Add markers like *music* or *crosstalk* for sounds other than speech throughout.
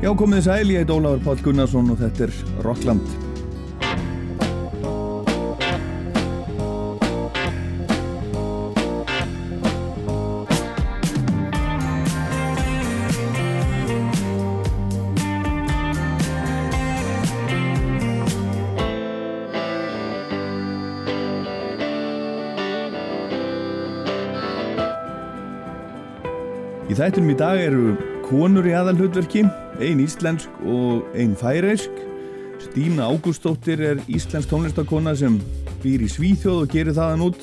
Já, komið sæl, ég heit Ólafur Pál Gunnarsson og þetta er Rockland. Í þættunum í dag eru konur í aðalhutverki, ein íslensk og ein færeisk. Stína Ágústóttir er íslensk tónlistakona sem býr í Svíþjóð og gerir þaðan út.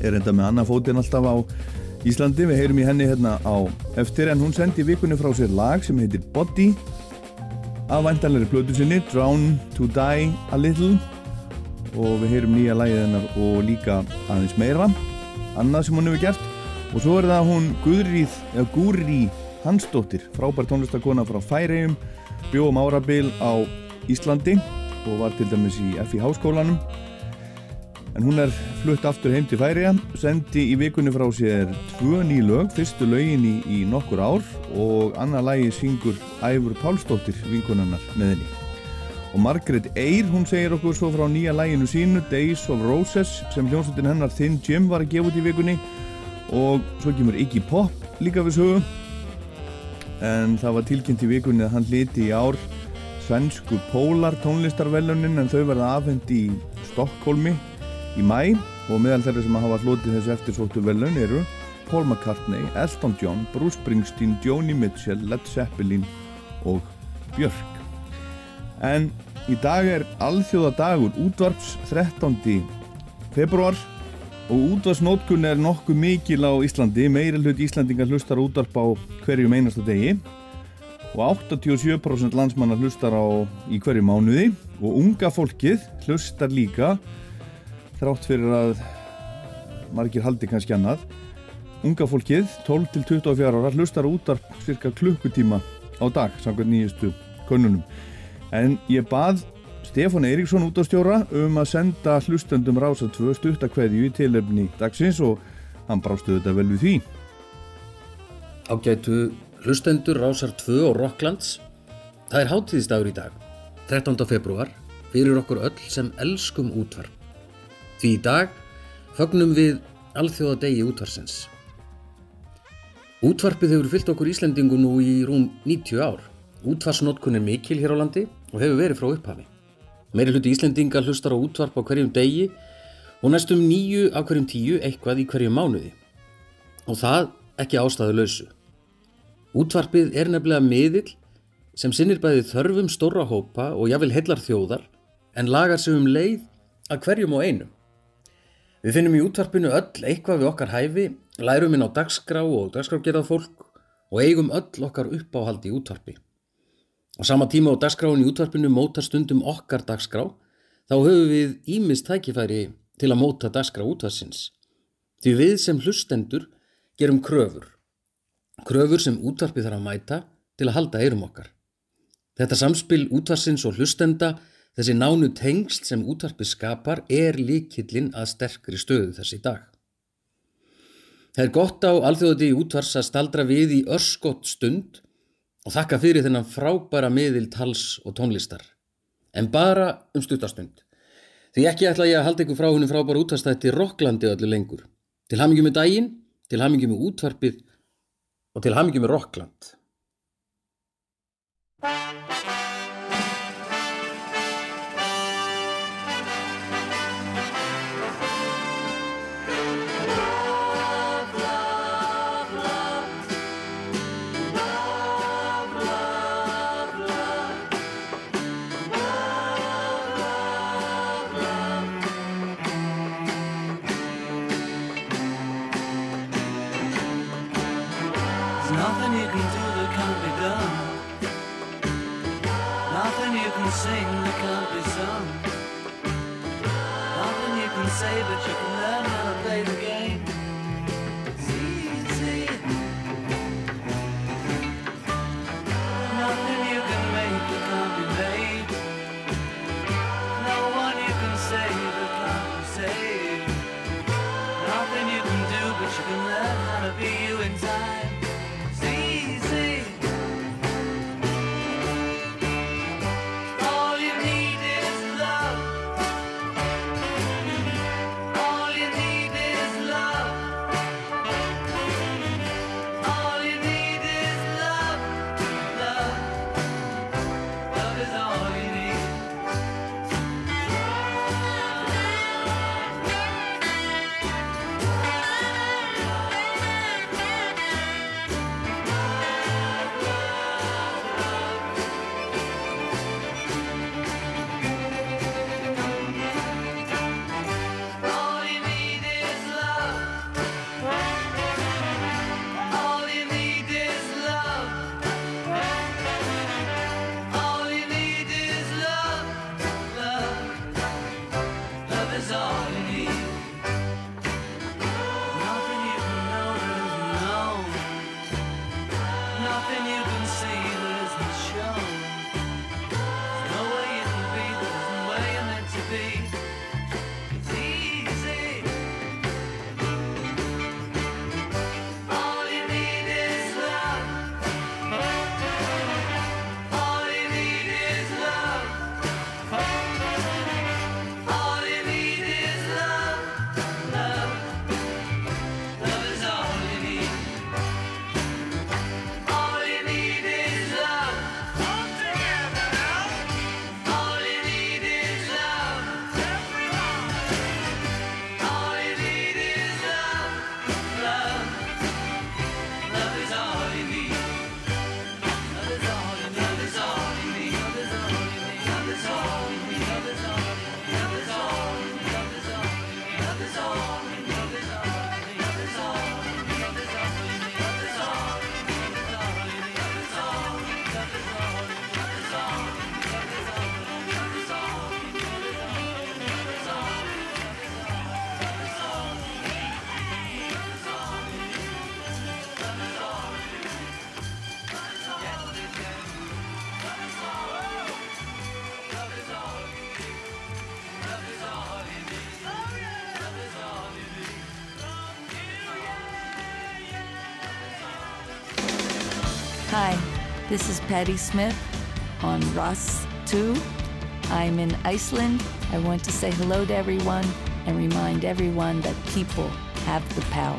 Er enda með annað fótinn alltaf á Íslandi. Við heyrum í henni hérna á eftir en hún sendi vikunni frá sér lag sem heitir Body af væntanleiri plötu sinni, Drown to Die a Little og við heyrum nýja lagið hennar og líka aðeins meira annað sem hún hefur gert og svo er það hún Guðrýð, eða Gúri Hansdóttir, frábær tónlistakona frá Færiðum, bjóðum árabil á Íslandi og var til dæmis í FI háskólanum. En hún er flutt aftur heim til Færiða, sendi í vikunni frá sér tvö ný lög, fyrstu lögin í, nokkur ár og annað lagi syngur Æfur Pálsdóttir vinkunarnar með henni. Og Margaret Eyre, hún segir okkur svo frá nýja læginu sínu Days of Roses sem hljómsveitin hennar Thin Jim var að gefa út í vikunni. Og svo kemur Iggy Pop líka við sögu en það var tilkynnt í vikunni að hann liti í ár svensku Pólar tónlistarvelunin en þau verða afhengt í Stokkólmi í mæ og meðal þeirra sem hafa hlotið þessu eftirsóttu velun eru Paul McCartney, Elton John, Bruce Springsteen, Joni Mitchell, Led Zeppelin og Björk. En í dag er alþjóðadagur útvarps 13. februar og útvarsnótkun er nokkuð mikil á Íslandi. Meiri hlut Íslandingar hlustar útvarp á hverju meinasta degi og 87% landsmannar hlustar á í hverju mánuði og unga fólkið hlustar líka þrátt fyrir að margir haldi kannski annað. Unga fólkið, 12 til 24 ára, hlustar útvarp cirka klukkutíma á dag, samkvæmt nýjustu konunum. En ég bað Stefán Eiríksson út á stjóra um að senda hlustendum Rása 2 stuttakveðju í tilefni dagsins og hann brástu þetta vel við því. Ágætu hlustendur Rásar 2 og Rocklands. Það er hátíðisdagur í dag, 13. februar, fyrir okkur öll sem elskum útvarp. Því í dag fögnum við alþjóðadegi útvarsins. Útvarpið hefur fyllt okkur Íslendingu nú í rúm 90 ár. Útvarsnótkun er mikil hér á landi og hefur verið frá upphafi. Meiri hluti Íslendinga hlustar á útvarp á hverjum degi og næstum nýju af hverjum tíu eitthvað í hverjum mánuði. Og það ekki ástæðu lausu. Útvarpið er nefnilega miðill sem sinnir bæði þörfum stóra hópa og jáfnvel heillar þjóðar en lagar sig um leið að hverjum og einum. Við finnum í útvarpinu öll eitthvað við okkar hæfi, lærum inn á dagskrá og dagskrágerðað fólk og eigum öll okkar uppáhaldi í útvarpi. Á sama tíma á dagskráin í útvarpinu mótar stundum okkar dagskrá, þá höfum við ímist tækifæri til að móta dagskrá útvarsins. Því við sem hlustendur gerum kröfur. Kröfur sem útvarpið þarf að mæta til að halda eirum okkar. Þetta samspil útvarsins og hlustenda, þessi nánu tengsl sem útvarpið skapar, er líkillin að sterkri stöðu þessi dag. Það er gott á alþjóðati útvars að staldra við í örskott stund og þakka fyrir þennan frábæra miðil tals og tónlistar. En bara um stuttastund. Því ekki ætla ég að halda ykkur frá húnum frábæra útvarstætti Rocklandi öllu lengur. Til hamingjum með daginn, til hamingjum með útvarpið og til hamingjum með Rockland. This is Patty Smith on Ross 2. I'm in Iceland. I want to say hello to everyone and remind everyone that people have the power.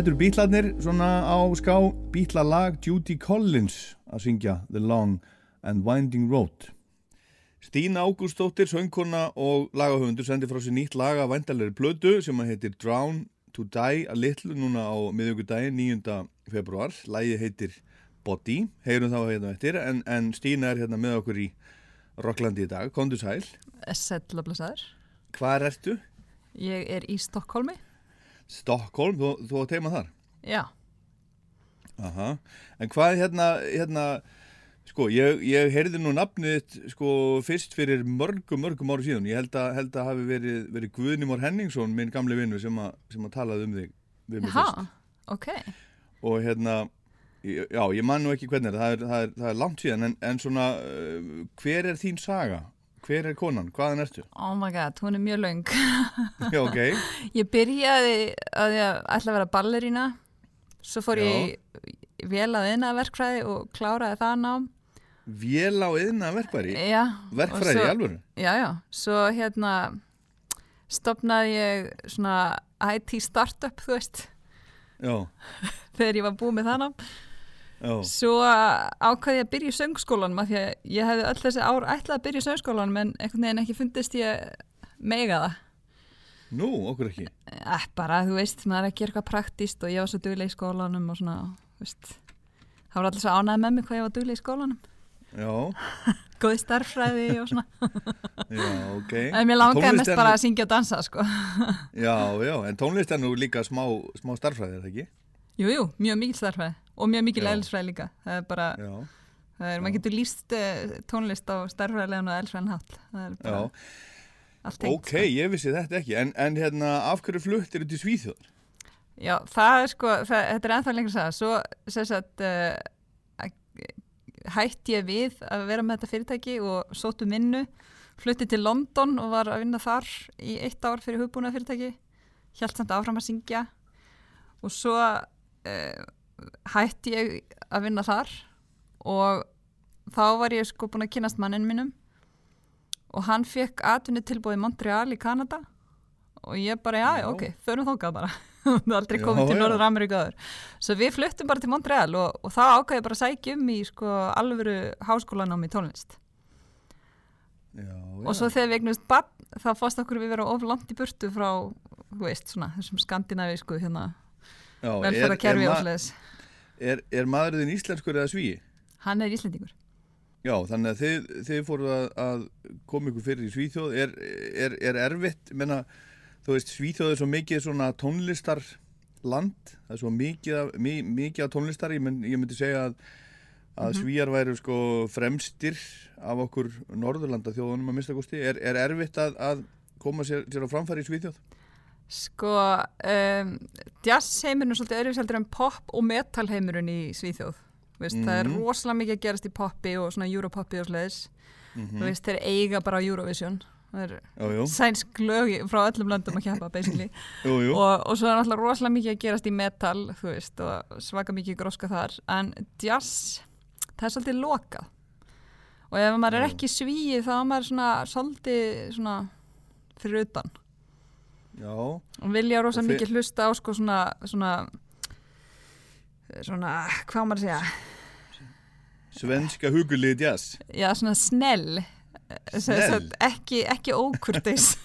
Þetta eru bítlarnir svona á ská bítlalag Judy Collins að syngja The Long and Winding Road Stína Ágústóttir, söngkona og lagahöfundur sendi frá sér nýtt laga væntalegri blödu sem að heitir Drown to Die a Little núna á miðugudaginn 9. februar Lægi heitir Body, heyrum þá hérna eftir en, en Stína er hérna með okkur í Rocklandi í dag, kondu sæl Sætla blessaður. Hvar ertu? Ég er í Stokkólmi. Stockholm, þú, þú átt heima þar? Já. Aha, en hvað hérna, hérna, sko, ég, ég heyrði nú nafnið sko, fyrst fyrir mörgum, mörgum ári síðan. Ég held að, held að hafi verið, verið Guðnimór Henningsson, minn gamli vinnu, sem, að- sem að talaði um þig við mig fyrst. ok. Og hérna, já, ég man nú ekki hvernig er, það er, það er, það er langt síðan, en, en svona, uh, hver er þín saga? Hver er konan? Hvaðan ertu? Oh my god, hún er mjög löng. *laughs* Já, ok, Ég byrjaði að ég ætla að vera ballerína, svo fór ég í vel að eina verkfræði og kláraði það nám. vél á yðna verkværi, Já. verkfræði svo- í alvöru. Já, já, svo hérna stopnaði ég svona IT startup, þú veist, Já, *laughs* þegar ég var búið með það nám. Já, Svo ákvaði ég að byrja í söngskólanum af því að ég hefði öll þessi ár ætlað að byrja í söngskólanum en einhvern veginn ekki fundist ég mega það. nú, okkur ekki. Eh, bara, þú veist, maður er að gera eitthvað praktíst og ég var svo duglega í skólanum og svona, veist, það var allir svo ánæði með mig hvað ég var duglega í skólanum Já, *laughs* góði starffræði og svona *laughs* já, ok. *laughs* en mér langaði mest bara að syngja og dansa sko. Já, já, en tónlist er nú líka smá, smá starffræði, er það ekki? jú, jú, mjög mikil starffræði og mjög mikil eðlisfræði líka. Það er bara, það er, maður getur líst uh, tónlist á starffræðilegan og eðlisfræðin hátt. Það er bara allt tengt Ok, ég vissi þetta ekki, en, en hérna, af hverju flutt eru til Svíþjóðar? Já, það er sko, það, þetta er ennþá lengur að sagða. Svo sem sagt, uh, hætti ég við að vera með þetta fyrirtæki og sóttu vinnu, flutti til London og var að vinna þar í eitt ár fyrir hugbúna fyrirtæki, hjælt samt áfram að syngja. Og svo uh, hætti ég að vinna þar og þá var ég sko búin að kynast mannin minnum og hann fekk atvinni tilbúið í Montreal í Kanada og ég bara, já, já, ok, förum þókað bara. *laughs* Það er aldrei Já, komið til já. Norður Ameríku aður svo við fluttum bara til Montreal og, og þá ákveði bara að sækja um í sko alvöru háskólanám í tónlist. Já, og svo þegar við eignumst bann þá fórst okkur við vera of langt í burtu frá þú veist, svona, þessum skandinavísku hérna, velferðarkerfi er, og sliðis er, er maðurinn íslenskur eða svíi? hann er íslendingur Já, þannig að þið, þið fóru að, að koma ykkur fyrir í Svíþjóð. Er, er, er erfitt, menna, þú veist, Svíþjóð er svo mikið svona tónlistar land, það er svo mikið mikið af tónlistar, ég, mynd, ég myndi segja að, að Svíjar væru sko fremstir af okkur Norðurlanda þjóðunum að mista. Er, er erfitt að, að koma sér, sér á framfæri í Svíþjóð? Sko, um, jazz heimurinn er svolítið öðruvíseldur en pop og metal heimurinn í Svíþjóð. Veist, Það er Mhm. rosalega mikið að gerast í poppi og svona europoppi og sliðis. Mhm. Þú veist, þeir eiga bara Eurovision. Það er sænsk lög frá öllum löndum að keppa, basically. *laughs* jú, jú. og, og svo er náttúrulega rosalega mikið að gerast í metal, þú veist, og svaka mikið gróska þar. En jazz, það er svolítið lokað. Og ef maður er ekki svíið, þá er maður svona svolítið svona fyrir utan. Já, og vilja rosa Og mikið hlusta á sko svona svona svona, hvað maður að segja? Svenska hugulið jazz. já, svona snell, Snell? ekki, ekki ókurteis. *laughs*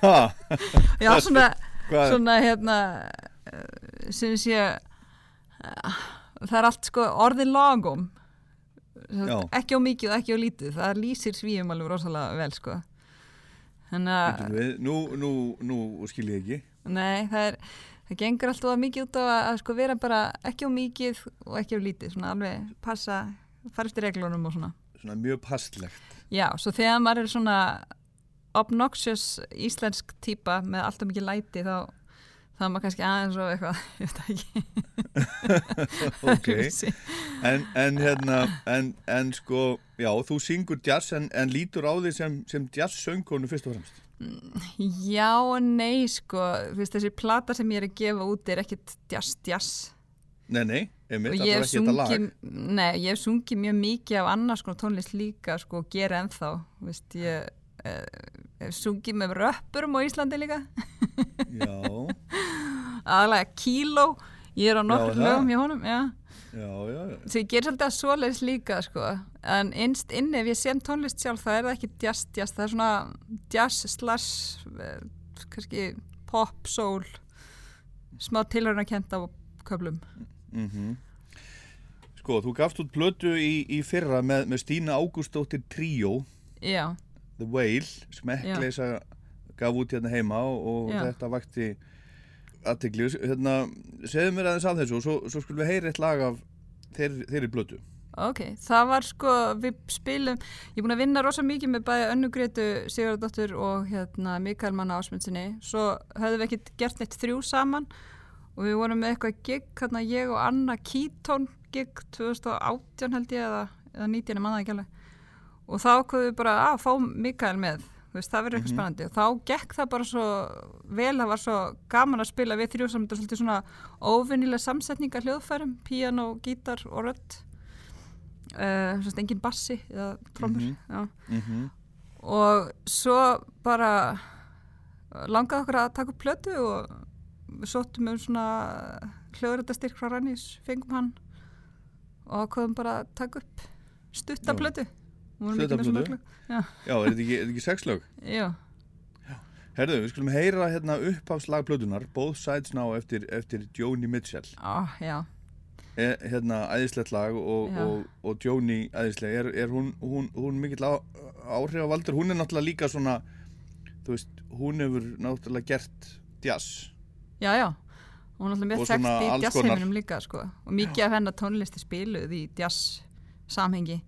Ha, *laughs* já, svona, svona hérna sem sé eh, það er allt sko orðið lagum ekki á mikið og ekki á lítið. Það lýsir svíum alveg rosalega vel sko þannig að Nú, nú, nú skil ég ekki. Nei, það er, það gengur alltaf mikið út á að, að sko vera bara ekki á mikið og ekki á lítið, svona alveg passa, fara eftir reglunum og svona. Svona mjög passlegt. Já, svo þegar maður er svona obnoxious íslensk típa með alltaf mikið læti þá er maður kannski aðeins og eitthvað, *laughs* ég veit það ekki. *laughs* Ok. En, en hérna, en, en sko, já, þú syngur jazz en, en lítur á því sem, sem jazz-söngkonu fyrst og fremst. Já og nei, sko, þú veist, þessi plata sem ég er að gefa út er ekkit jazz, jazz. Nei, nei, einmitt, það er ekki þetta lag. nei, ég hef sungið mjög mikið af annars konar tónlist líka, sko, gera ennþá, þú veist, ég eh, sungið með röppurum á Íslandi líka, Já, *laughs* aðalega Kíló, ég er á nokkur lögum hjá honum, já, já, já, svo ég ger svolítið að svoleiðis líka, sko, en innst inni ef ég sem tónlist sjálf, það er það ekki jazz, jazz, það er svona jazz slash, eh, kannski pop, soul, smá tilhörna kent á köflum. Mm Sko, þú gafst út plötu í, í fyrra með, með Stína Ágústóttir Tríó, Já, The Whale, smekkleisa gaf út hérna heima og, og þetta vakti aðtegli. Hérna, segðu mér aðeins af þessu og svo, svo skulum við heyra eitt lag af þeirri, þeirri plötu. Ok, það var sko, við spilum, ég er búin að vinna rosa mikið með bæði Önnu Gretu Sigurðardóttur og hérna Mikael Manna Ásmundsinni, svo höfðum við ekkert gert neitt þrjú saman og við vorum með eitthvað gig, hérna ég og Anna Keaton gig 2018 held ég eða, eða 19, ég manna ekki alveg og þá komum við bara að fá Mikael með, veist, það verður eitthvað spennandi. Og þá gekk það bara svo vel, það var svo gaman að spila við þrjú saman, þetta er svolítið svona óvinnilega samsetninga hljóðfærum, píano, gítar og rödd. Uh, svona engin bassi eða trommur Mhm. já. Mm og svo bara langaði okkur að taka upp plötu og við sóttum um svona hljóðrættastyrk frá Rannís, fengum hann og komum bara að taka upp stutta plötu Lög. Já, Já, er þetta ekki, ekki sex lög? já, Herðu, við skulum heyra hérna upphafslag plötunar, Both Sides Now eftir, eftir Joni Mitchell. Ó, já. er, hérna, æðislegt lag og, Já. og, og Joni æðisleg, er, er hún, hún, hún mikill á, áhrifavaldur, hún er náttúrulega líka svona, þú veist, hún hefur náttúrulega gert jazz, Já, já, hún er alltaf mjög Og þekkt í jazzheiminum líka sko. og mikið af hennar tónlisti spiluð í jazz samhengi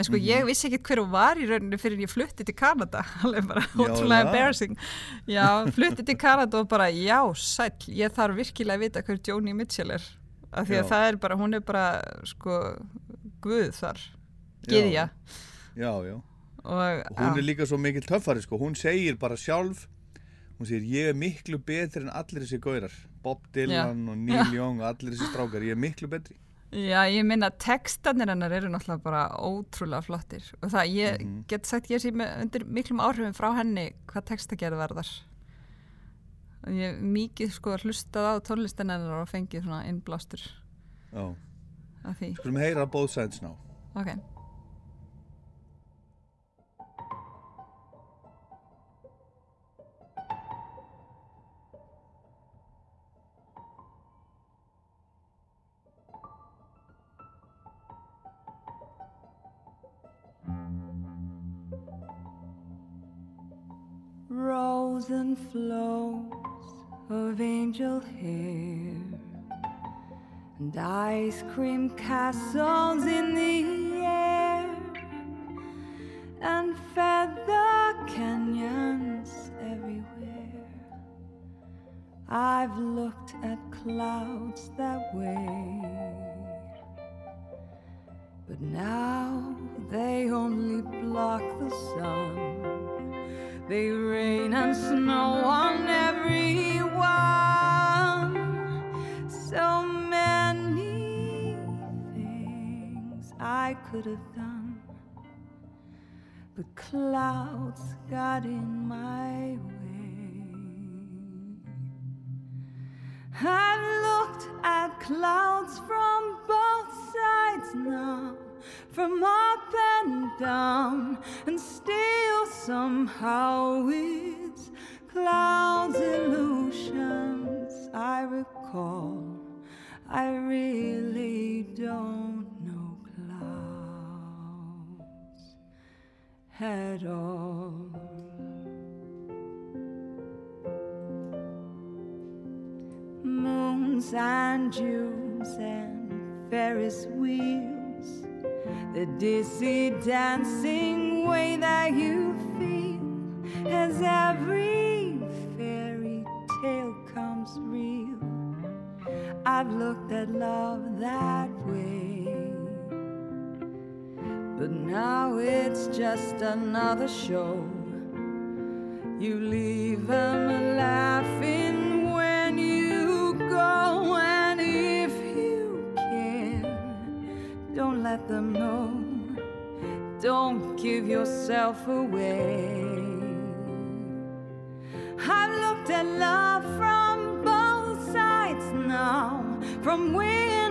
en sko Mhm. ég vissi ekkert hver hún var í rauninu fyrir en ég flutti til Kanada *laughs* alveg bara Já, ótrúlega embarrassing já, flutti til Kanada og bara já, sæll, ég þarf virkilega að vita hver Joni Mitchell er af því að Já. það er bara, hún er bara sko, guð þar gyðja já, já. og, Og hún já. er líka svo mikill töffari, sko, hún segir bara sjálf, hún segir, ég er miklu betri en allir þessi gaurar, Bob Dylan og Neil Young og allir þessi strákar, ég er miklu betri. Já, ég minna að textanir hennar eru náttúrulega bara ótrúlega flottir. Og það, ég Mhm. get sagt ég sé undir miklum áhrifum frá henni hvað textagerð varðar. Og ég hef mikið sko hlustað á tónlistin hennar og fengið svona innblástur Já, skulum heyra both sides now. ok Rose and flows of angel hair and ice cream castles in the air and feather canyons everywhere. I've looked at clouds that way, but now they only block the sun. They rain and snow on everyone. So many things I could have done, but clouds got in my way. I've looked at clouds from both sides now, from up and down, and still somehow it's clouds illusions I recall. I really don't know clouds at all. moons and Junes and Ferris wheels, the dizzy dancing way that you feel as every fairy tale comes real. I've looked at love that way, but now it's just another show. You leave them laughing let them know. Don't give yourself away. I've looked at love from both sides now, from win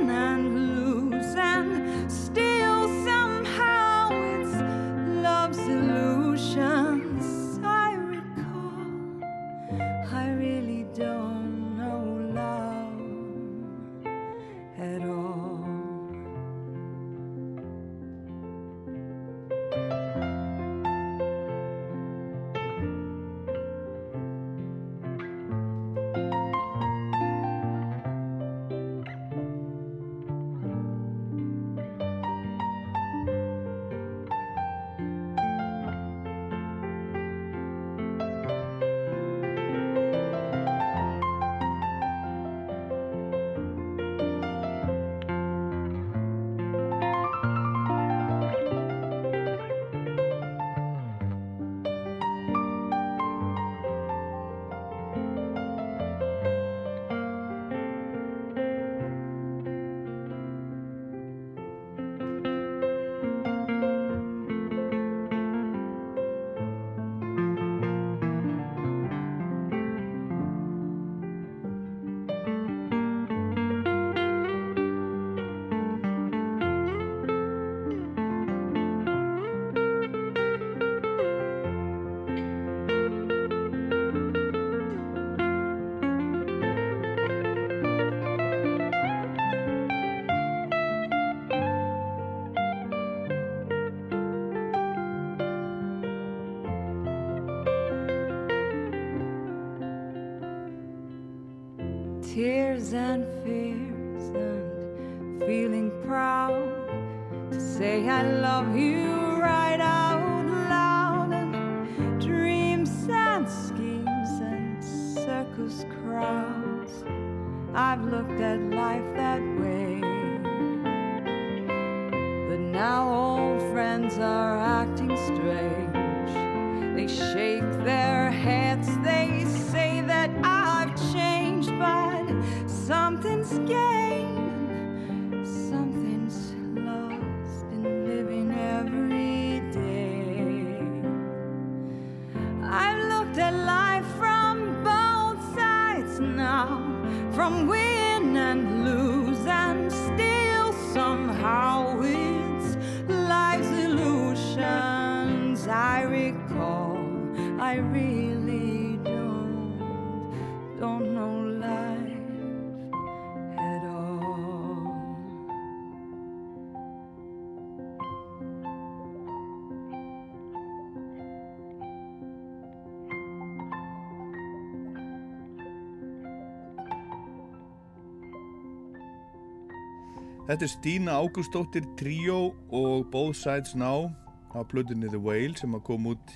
Þetta er Stína Ágústóttir Trio og Both Sides Now á plötunni The Whale sem að kom út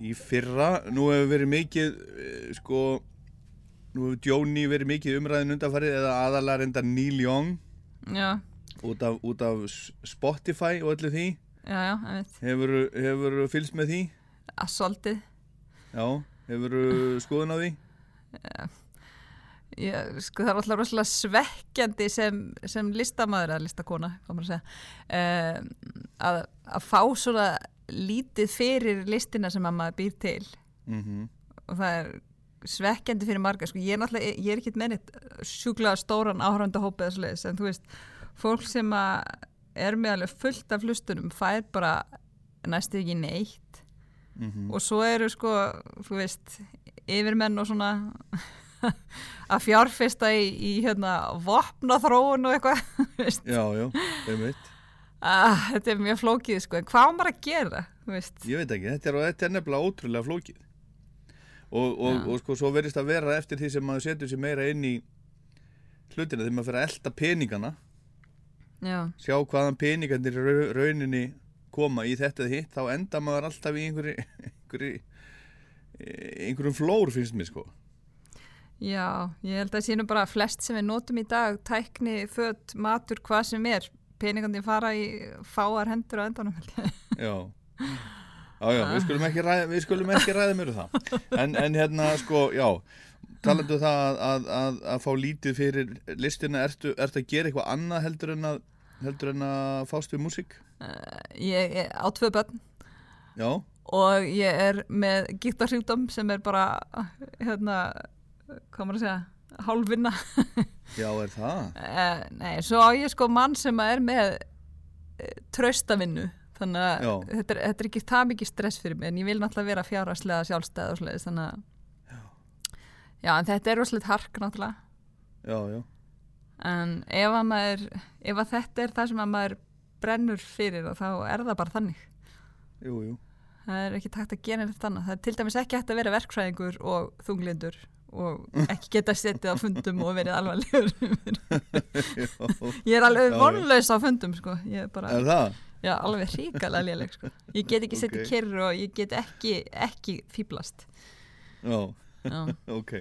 í fyrra. Nú hefur verið mikið, eh, sko, nú hefur Jóni verið mikið umræðin undanfarið eða aðalega reynda Neil Young Já, út af, út af Spotify og öllu því. já, já, ég veit. Hefur, hefur fylgst með því? Assaultið. Já, hefur skoðun á því? Ég, sko, það er alltaf rosalega svekkjandi sem, sem listamaður eða listakona að um, að, að fá svona lítið fyrir listina sem að maður býr til. Mm og það er svekkjandi fyrir marga sko, ég er ég er ekki með neitt sjúklega stóran áhörndahópið en þú veist, fólk sem er með alveg fullt af hlustunum fær bara næstu ekki neitt. -hmm. og svo eru sko, þú veist yfirmenn og svona *laughs* að fjárfesta í, í hérna vopnaþróun og eitthvað. *laughs* Já, já, einmitt. ah, þetta er mjög flókið sko. En hvað maður að gera veist? Ég veit ekki, þetta er, þetta er nefnilega ótrúlega flókið. Og, og, og sko svo verðist að vera eftir því sem maður setur sér meira inn í hlutina þegar maður fyrir að elda peningana. Já, sjá hvaðan peningarnir rauninni koma í þetta hitt þá enda maður alltaf í einhverju *laughs* einhverju, einhverjum flór finnst mér sko já, ég held að sínum bara flest sem við notum í dag tækni, föt, matur, hvað sem er. Peningandi fara í fáar hendur á endanum. Já, já, já við skulum ekki ræða, ræða mér um það. En, en hérna sko, já talandu um það að, að, að, að fá lítið fyrir listina, ertu, ertu að gera eitthvað annað heldur en að heldur en að fást við músík? ég er á tvö börn. Já, og ég er með gítarsjúkdóm sem er bara hérna, hvað maður að segja hálfvinna. *laughs* Já, er það? uh, nei, svo á ég sko mann sem er með uh, traustavinnu. Þannig að Já. þetta er, þetta er ekki það mikið stress fyrir mig en ég vil náttúrulega vera fjárhagslega sjálfstæð og sliðis þannig að já, en þetta er rosalegt hark náttúrulega. Já, já, en ef að maður ef að þetta er það sem að maður brennur fyrir og þá er það bara þannig. Jú, jú. Það er ekki takt að gera neitt annað. Það er til dæmis ekki hægt að vera verkfræðingur og þunglindur og ekki geta setið á fundum og verið alvarlegur *laughs* ég er alveg vonlaus á fundum sko. ég er bara, er já, alveg ríkalega léleg sko. ég get ekki setið Ok. kyrr og ég get ekki, ekki fýblast Já, já. *laughs* ok.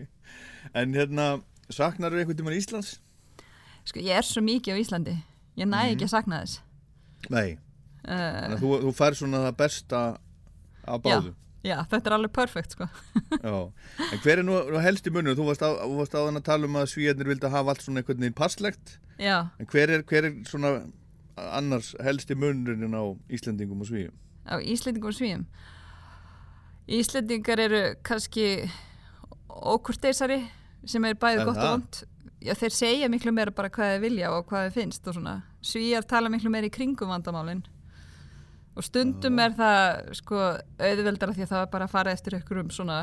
En hérna, saknar þú einhvern tímann Íslands? sko, ég er svo mikið á Íslandi. Ég næ ekki að sakna þess. Nei, uh, að þú, þú fær svona það besta af báðu já, þetta er alveg perfekt sko. *laughs* Já, en hver er nú, nú helsti munur? Þú varst, á, varst á þannig að tala um að svíjarnir vildi hafa allt svona einhvern veginn passlegt já, en hver er, hver er svona annars helsti munurinn á Íslendingum og svíjum? á Íslendingum og svíum Íslendingar eru kannski ókurteisari sem er bæði Er gott og vond Já, þeir segja miklu meira bara hvað þeir vilja og hvað þeir finnst og svona. Svíjar tala miklu meira í kringum vandamálin og stundum er það sko auðveldara því að það er bara að fara eftir ykkur um svona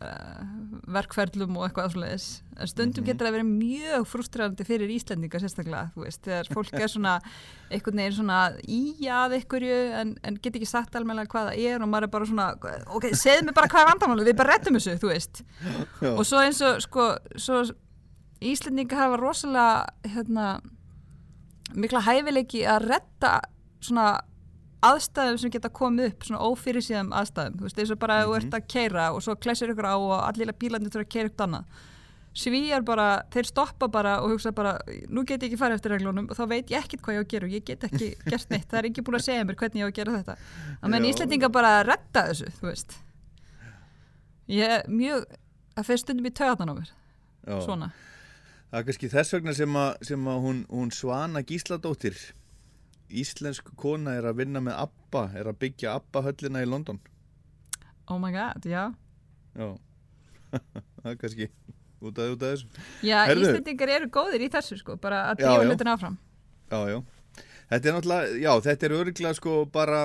uh, verkferlum og eitthvað svoleiðis. En stundum getur það verið mjög frustrerandi fyrir Íslendinga sérstaklega, þú veist, þegar fólk er svona einhvern veginn svona í að einhverju en, en get ekki sagt almennilega hvað það er og maður er bara svona, ok, segð mér bara hvað er vandamálið, við bara rettum þessu, þú veist. Já. Og svo eins og, sko, svo Íslendinga hafa rosalega, hérna, mikla hæfileiki að retta svona aðstæðum sem geta komið upp svona ófyrir síðan aðstæðum. Þú veist eins og bara að þú ert að keira og svo klessir ykkur á og allir bílarnir þurfa að keira ykkur annað. Svíjar bara, þeir stoppa bara og hugsa bara, nú get ég ekki farið eftir reglunum og þá veit ég ekkert hvað ég á að gera og ég get ekki *laughs* gert neitt, það er ekki búin að segja mér hvernig ég á að gera þetta. Að menn Já. Íslendinga bara retta þessu, þú veist. Ég er mjög að fyrir stundum í töðan á mér. Já. svona, Það er kannski þess vegna sem að, sem að hún, hún Svana Gísladóttir íslensk kona er að vinna með ABBA, er að byggja ABBA höllina í London. oh my god, já Já, *laughs* það er kannski út af, út af þessu. já. Íslendingar eru góðir í þessu sko, bara að já. hlutin áfram Já, já. Þetta er náttúrulega, já, þetta er örgulega sko bara,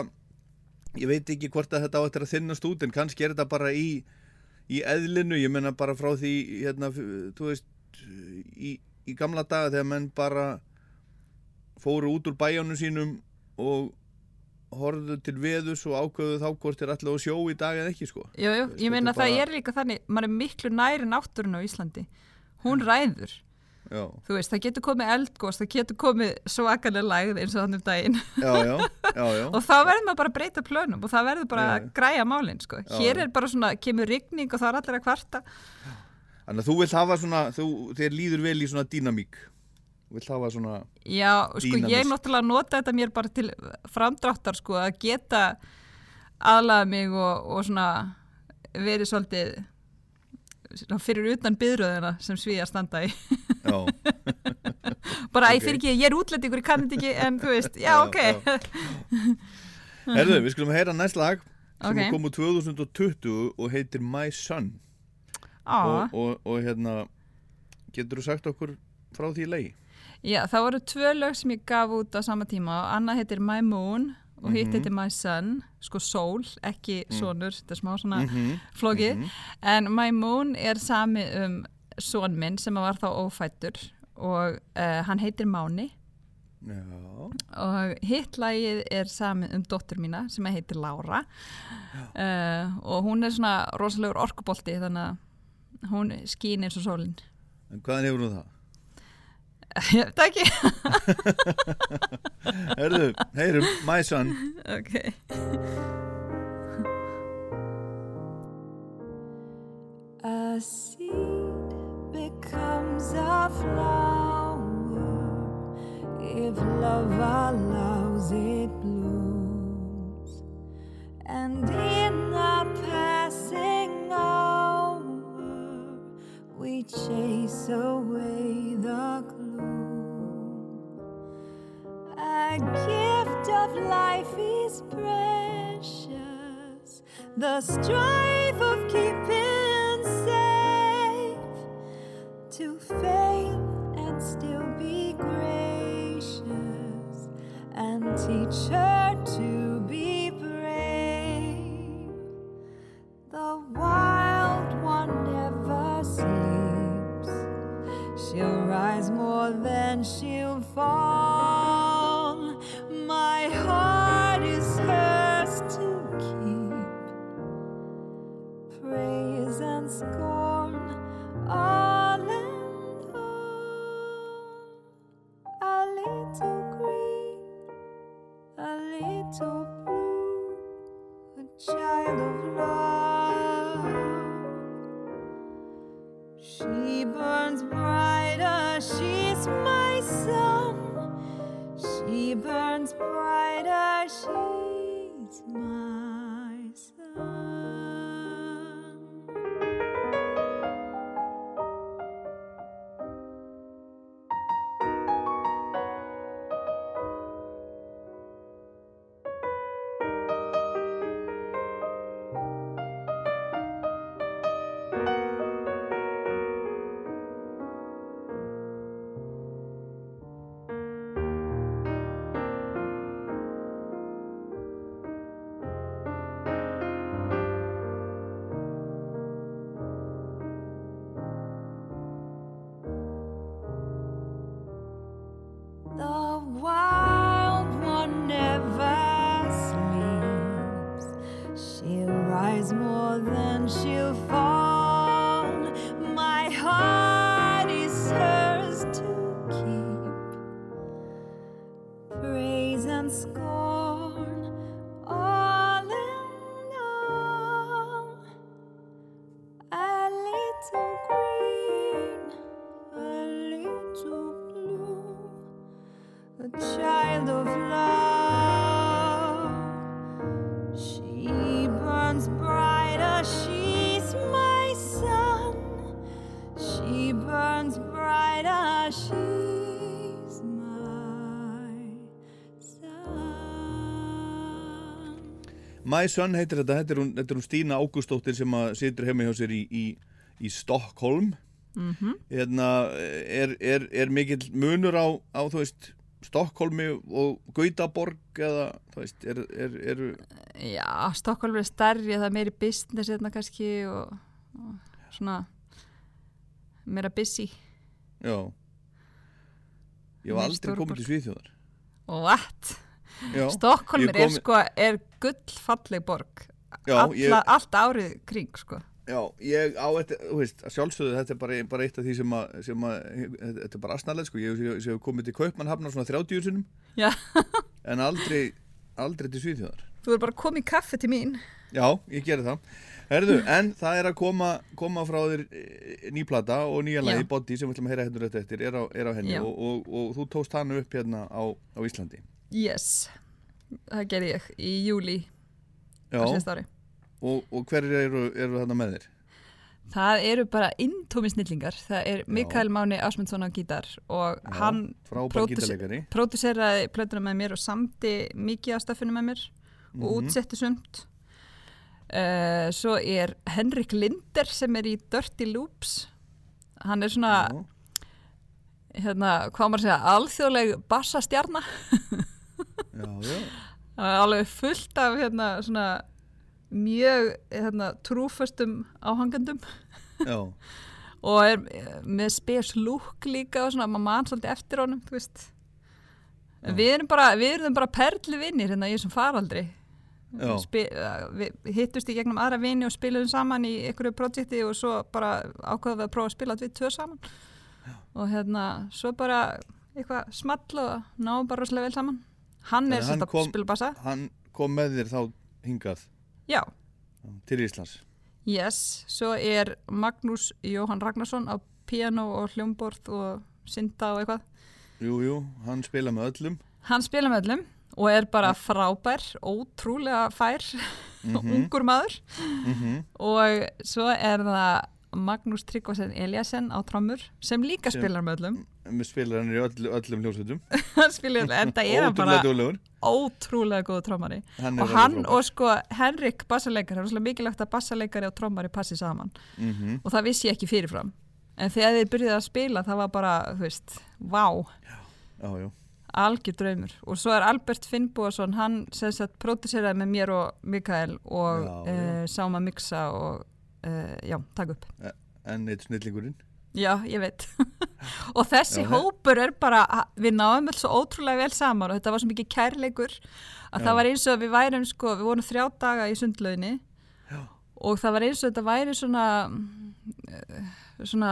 ég veit ekki hvort að þetta á eftir að þinnast út en kannski er þetta bara í, í eðlinu, ég menna bara frá því, hérna, þú veist, í, í gamla daga þegar menn bara fóru út úr bæjónu sínum og horfðu til veðus og ákveðu þá hvort er allir á sjó í dag eða ekki, sko. Jú, jú, ég meina það er bara- er líka þannig, maður er miklu næri náttúrun á Íslandi. Hún ræður, Já, þú veist, það getur komið eldgós, það getur komið svakalega lægð eins og þannig um daginn já, já, *laughs* og þá verður maður bara að breyta plönum og það verður bara að græja málinn, sko. Hér er bara svona, kemur rigning og það er allir að kvarta. Þannig að þú vilt hafa svona, þú, þér líður vel í svona dýnamík. Þú vilt hafa svona, Já, sko, ég náttúrulega nota þetta mér bara til framdráttar, sko, að geta aðlaða mig og, og svona verið svolítið fyrir utan byðröðina sem svíja standa í. já. *laughs* bara, Ok. ég fyrir ekki, ég er útlendingur, ég kann þetta ekki, en þú veist, já, Já, ok. Herðu, við skulum heyra næst lag sem Ok. kom úr 2020 og heitir My Son Á, og, og, og hérna getur þú sagt okkur frá því lagi? Já, það voru tvö lög sem ég gaf út á sama tíma og annað heitir My Moon og hitt heitir My Sun, sko sól, ekki sonur, þetta er smá svona Mhm, flókið, en My Moon er sami um son minn sem var þá ófættur og uh, hann heitir Máni. Já, og hitt lagið er sami um dóttur mína sem heitir Lára. Uh, og hún er svona rosalegur orkubolti þannig að hún skín eins og sólinn en hvaðan hefur nú það? *laughs* Ég veit ekki *laughs* Herðu, heyrum My Son Ok. A seed becomes a flower if love allows it blooms, and in the passing hour we chase away the A gift of life is precious, the strife of keeping safe. To fail and still be gracious. And teach her to My Son heitir þetta, þetta er hún, þetta er hún Stína Ágústóttir sem situr heima hjá sér í, í, í Stockholm Mhm. hérna, er, er, er mikill munur á, á þú veist, Stockholmi og Gautaborg eða, þú veist, er, er, er Já, Stokkólfur er stærri, það er meiri business hérna kannski og, og svona meira busy. já ég var aldrei komin til Svíþjóðar What? Já, Stokkólmur ég er kom- sko, er gullfalleg borg. já, Alla, ég, Allt árið kring, sko. já, ég á þetta, þú veist, sjálfsögðu þetta er bara, bara eitt af því sem að, sem að þetta er bara asnalegt, sko, ég hef komið til Kaupmannhafnar svona 30 sinum Já, *laughs* en aldrei, aldrei til Svíþjóðar þú er bara komið í kaffi til mín. Já, ég geri það. Herðu, en það er að koma, koma frá þér eh, ný plata og nýja lagi. Body, sem við ætlum að heyra hérna rétt eftir, er á, er á henni og, og, og þú tókst hana upp hérna á, á Íslandi. Yes, það gerði ég í júli Já, á síðast ári. og, og hverjir eru, eru þarna með þér? Það eru bara intómi snillingar. Það er Mikael Máni Ásmundsson á gítar og Já, hann Frábær pródúse- gítarleikari. próduseraði plötuna með mér og samdi mikið á staffinu með mér og Mhm. útsetti sumt. Uh, svo er Henrik Linder sem er í Dirty Loops. Hann er svona, Já, hérna, hvað maður að segja, alþjóðleg bassastjarna. *laughs* já, já. Það er alveg fullt af hérna, svona, mjög hérna, trúföstum áhangandum. já. *laughs* og er eh, með spes lúk líka og svona, maður mann svolítið eftir honum, Við erum bara, við erum bara perli vinnir hérna í þessum faraldri. Já. Spi, uh, við hittust í gegnum aðra vini og spiluðum saman í einhverju projekti og svo bara ákvaðum við að prófa að spila við tvö saman. Og hérna, svo bara eitthvað small og náum bara rosalega vel saman. Hann Þannig er sérst að spila bassa. Hann kom með þér þá hingað Já, til Íslands. yes. Svo er Magnús Jóhann Ragnarsson á piano og hljómborð og synda og eitthvað. Jú, jú, hann spila með öllum. Hann spila með öllum og er bara frábær, ótrúlega fær, *laughs* ungur maður. Mm Og svo er það Magnús Tryggvasen Eliasson á trommur sem líka Sem- spilar með öllum. Með spilar hann í öll, öllum hljómsveitum. *laughs* en það er bara duglegur. ótrúlega góð er Og hann og sko Henrik bassaleikari, það er svolítið mikilvægt að bassaleikari og trommari passi saman. Mhm. Og það vissi ég ekki fyrirfram. En þegar þið byrjuði að spila það var bara, þú veist, vá, Já, já. algjör draumur. Og svo er Albert Finnbúason, hann sem sagt próduseraði með mér og Mikael og Já, já. uh, sáum að mixa og uh, já, taka upp. En eitt snillingurinn. Já, ég veit. *laughs* og þessi Já, hópur er bara, við náum alls svo ótrúlega vel saman og þetta var svo mikið kærleikur að Já. það var eins og við værum sko, við vorum þrjá daga í sundlauginni Já. og það var eins og þetta væri svona, eh, svona,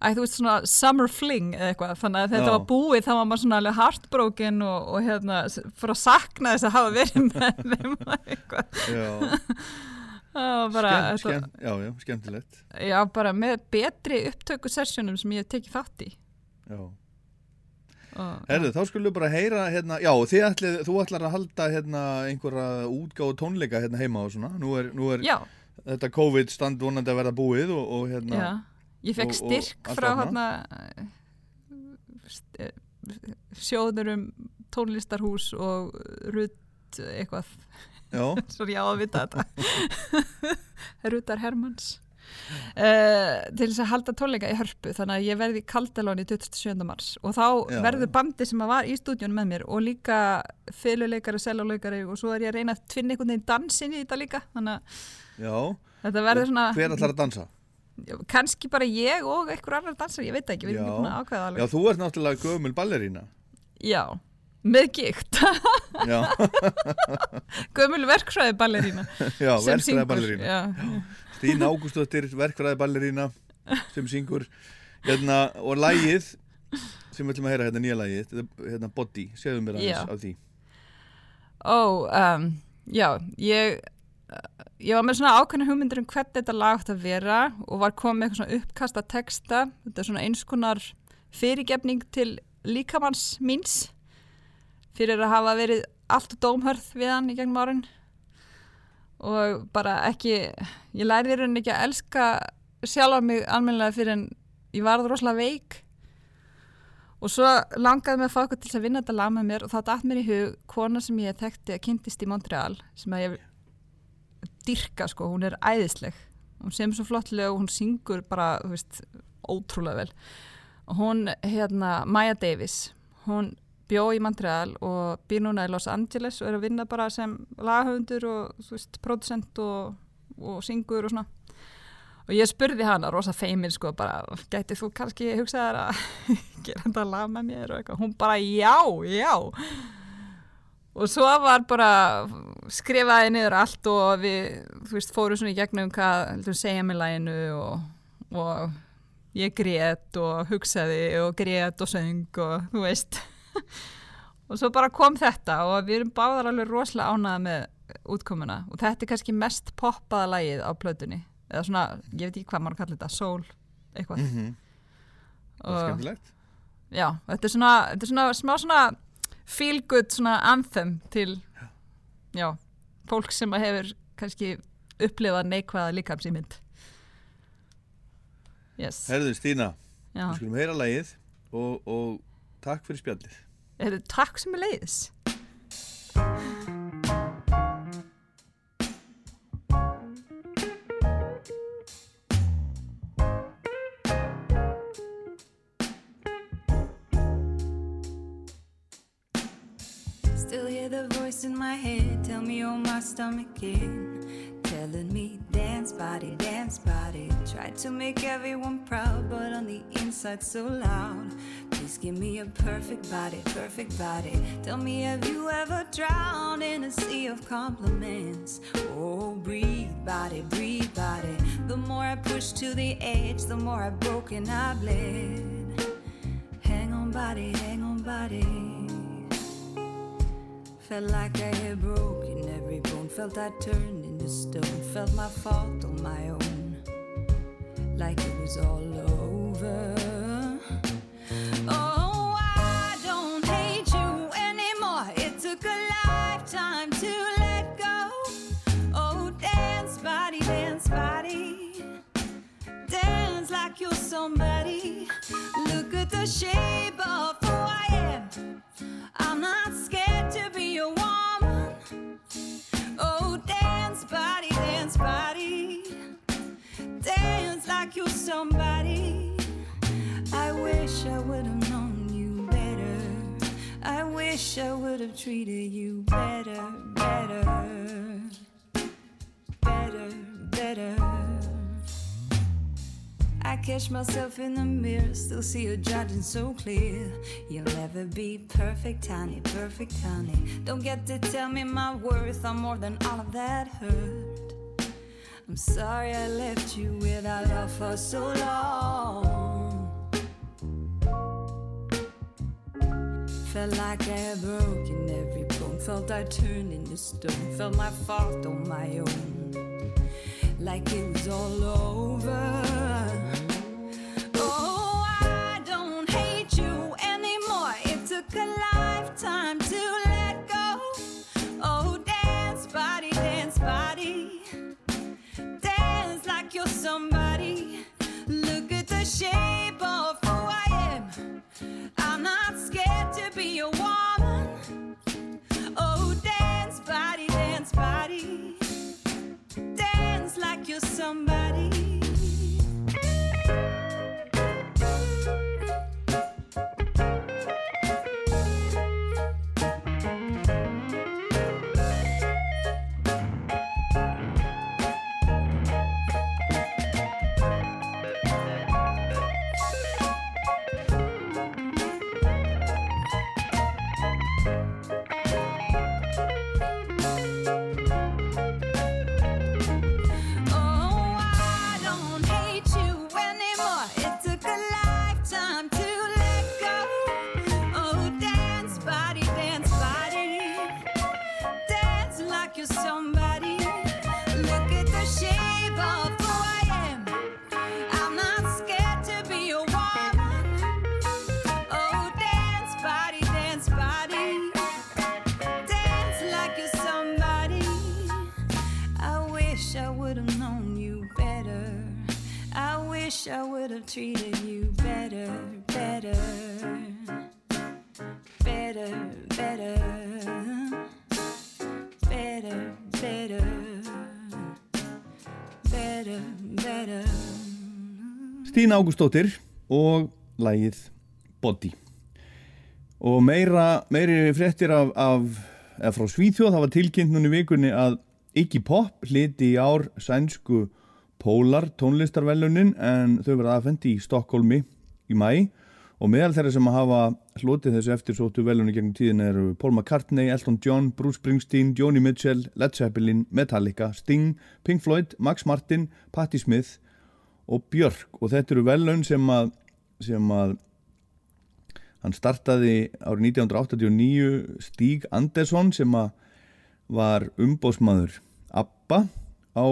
æ, þú veist svona summer fling eða eitthvað, þannig að þetta Já. var búið þá var maður svona alveg heartbroken og, og hérna, fyrir að sakna þess að hafa verið með *laughs* þeim og eitthvað. Já, *laughs* bara, skemmt, þetta- já, já, skemmtilegt. Já, bara með betri upptöku sessjónum sem ég hef tekið þátt í. Já. Og, Herðu, þá skulum við bara heyra hérna, já, ætlið, þú ætlar að halda hérna einhverja útgáðu tónleika hérna heima og svona, nú er, nú er þetta COVID stand vonandi að verða búið og, og hérna, já, ég fekk og- og styrk allt frá hérna eh, sjóður um tónlistarhús og rutt eitthvað, svo *laughs* ég á að vita þetta. *laughs* Ruttar Hermanns. Uh, til þess að halda tónleika í hörpu þannig að ég verði í Kaldalóni 27. mars og þá Já, verður já. bandi sem var í stúdíunum með mér og líka fyluleikari, seljuleikari og svo er ég að reyna að tvinna einhvern veginn dansin í þetta líka þannig að já, þetta verður svona hver ætlar að dansa? kannski bara ég og einhver annar dansar, ég veit ekki, við erum Já. ekki búin að ákveða Já, alveg þú ert náttúrulega gömul ballerína. já, með gikt. Já, *laughs* gömul verkfræði ballerína já, verkfræði ballerína. Stína Ágústóttir, verkfræði ballerína sem syngur. Hérna, og lægið sem við ætlum að heyra hérna nýja lægið, hérna Body, segðu mér Já. aðeins af því. ó, um, já ég ég var með svona ákveðna hugmyndir um hvernig þetta lag átt að vera og var komið með eitthvað svona uppkasta texta. Þetta er svona eins konar fyrirgefning til líkamanns míns fyrir að hafa verið allt dómhörð við hann í gegnum árin. Og bara ekki ég lærði í rauninni ekki að elska sjálfa mig almennilega fyrir en ég varð rosalega veik. Og svo langaði mig að fá okkur til að vinna þetta lag með mér og þá datt mér í hug kona sem ég þekkti að kynntist í Montreal sem að ég dyrka sko, hún er æðisleg. Hún sem svo flottlega og hún syngur bara, þú veist, ótrúlega vel. Og hún, hérna, Maya Davis hún bjó í Montreal og býr núna í Los Angeles og er að vinna bara sem laghöfundur og, veist, producent og, og syngur og svona. Og ég spurði hana, rosa feimin sko, bara, gæti þú kannski hugsaðar að *laughs* gera þetta lag með mér og eitthvað, hún bara, já, já. Og svo var bara skrifaði niður allt og við, veist, fórum svona í gegnum hvað, segja mig læginu og, og ég grét og hugsaði og grét og söng og þú veist og svo bara kom þetta og við erum báðar alveg rosalega ánæða með útkomuna. Og þetta er kannski mest poppaða lægið á plötunni. Eða svona, ég veit ekki hvað maður kallar þetta, soul eitthvað. Mm og Skemmtilegt. já, þetta er svona, þetta er svona smá svona feel good svona anthem til já, fólk sem að hefur kannski upplifað neikvæða líkamsýmynd yes. Herðu Stína, já. við skulum heyra lagið og, og takk fyrir spjallið. þetta takk sem er leiðis Still hear the voice in my head. Tell me on my stomach in Telling me dance body, dance body Tried to make everyone proud but on the inside so loud. Please give me a perfect body, perfect body. Tell me have you ever drowned in a sea of compliments? Oh breathe body, breathe body. The more I push to the edge the more I broke and I bled. Hang on body, hang on body. Felt like I had broken every bone. Felt I turned into stone. Felt my fault on my own. Like it was all over. Oh, I don't hate you anymore. It took a lifetime to let go. Oh, dance, body, dance, body. Dance like you're somebody. Look at the shape of somebody. I wish I would have known you better. I wish I would have treated you better, better, better, better. I catch myself in the mirror, still see you judging so clear. You'll never be perfect, honey, perfect, honey. Don't get to tell me my worth, I'm more than all of that hurt. I'm sorry I left you without love for so long. Felt like I had broken every bone, felt I turned into stone, felt my fault on my own like it was all over. You're somebody. Stína Ágústóttir og lægið Body. Og meira, meiri fréttir af, af eða frá Svíþjóð, það var tilkynnt núna í vikunni að Iggy Pop hliti í ár sænsku Pólar tónlistarvelunin en þau verða aðfendi í Stokkólmi í mæ og meðal þeirra sem að hafa hlotið þessu eftirsóttu velunni gegnum tíðin eru Paul McCartney, Elton John, Bruce Springsteen, Joni Mitchell, Led Zeppelin, Metallica, Sting, Pink Floyd, Max Martin, Patti Smith og Björk. Og þetta eru velun sem að, sem að hann startaði árið 1989 Stíg Andersson sem að var umbósmaður Abba á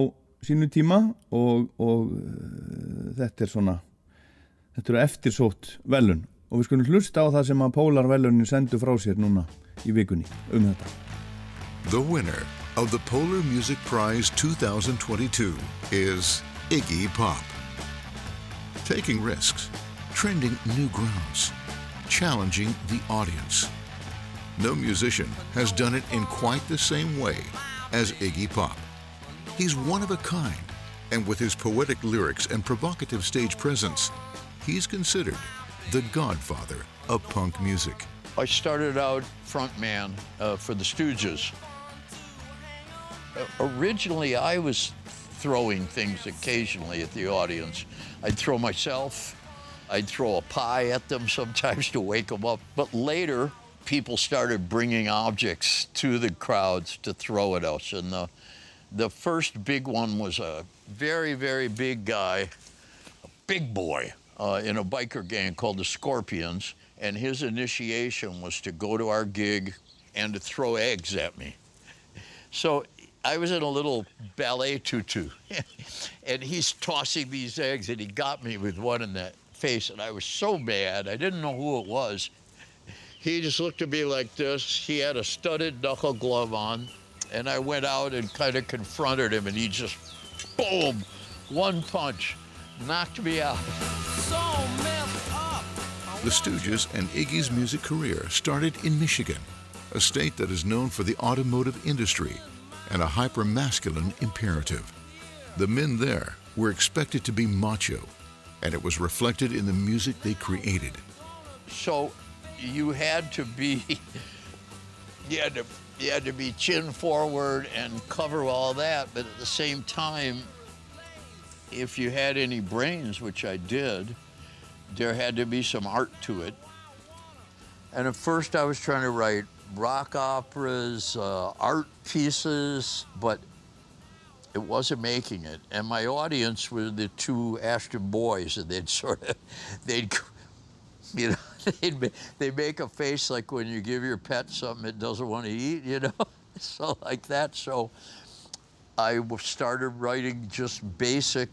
sínu tíma og, og uh, þetta er svona þetta eru eftirsótt velun og við skulum hlusta á það sem að Pólar velunin sendu frá sér núna í vikunni um þetta. The winner of the Polar Music Prize 2022 is Iggy Pop. Taking risks, trending new grounds, challenging the audience. No musician has done it in quite the same way as Iggy Pop. He's one of a kind, and with his poetic lyrics and provocative stage presence, he's considered the godfather of punk music. I started out frontman uh, for the Stooges. Uh, originally, I was throwing things occasionally at the audience. I'd throw myself, I'd throw a pie at them sometimes to wake them up. But later, people started bringing objects to the crowds to throw at us. And the, the first big one was a very, very big guy, a big boy, uh, in a biker gang called the Scorpions. And his initiation was to go to our gig and to throw eggs at me. So I was in a little ballet tutu, *laughs* and he's tossing these eggs, and he got me with one in the face, and I was so mad. I didn't know who it was. He just looked at me like this. He had a studded knuckle glove on, and I went out and kind of confronted him, and he just, boom, one punch, knocked me out. So The Stooges and Iggy's music career started in Michigan, a state that is known for the automotive industry and a hyper-masculine imperative. The men there were expected to be macho, and it was reflected in the music they created. So you had to be you had to you had to be chin forward and cover all that, but at the same time, if you had any brains, which I did, there had to be some art to it. And at first, I was trying to write rock operas, uh, art pieces, but it wasn't making it. And my audience were the two Ashton boys, and they'd sort of, *laughs* they'd, you know, *laughs* they'd, they make a face like when you give your pet something it doesn't want to eat, you *laughs* know, so like that. So I started writing just basic,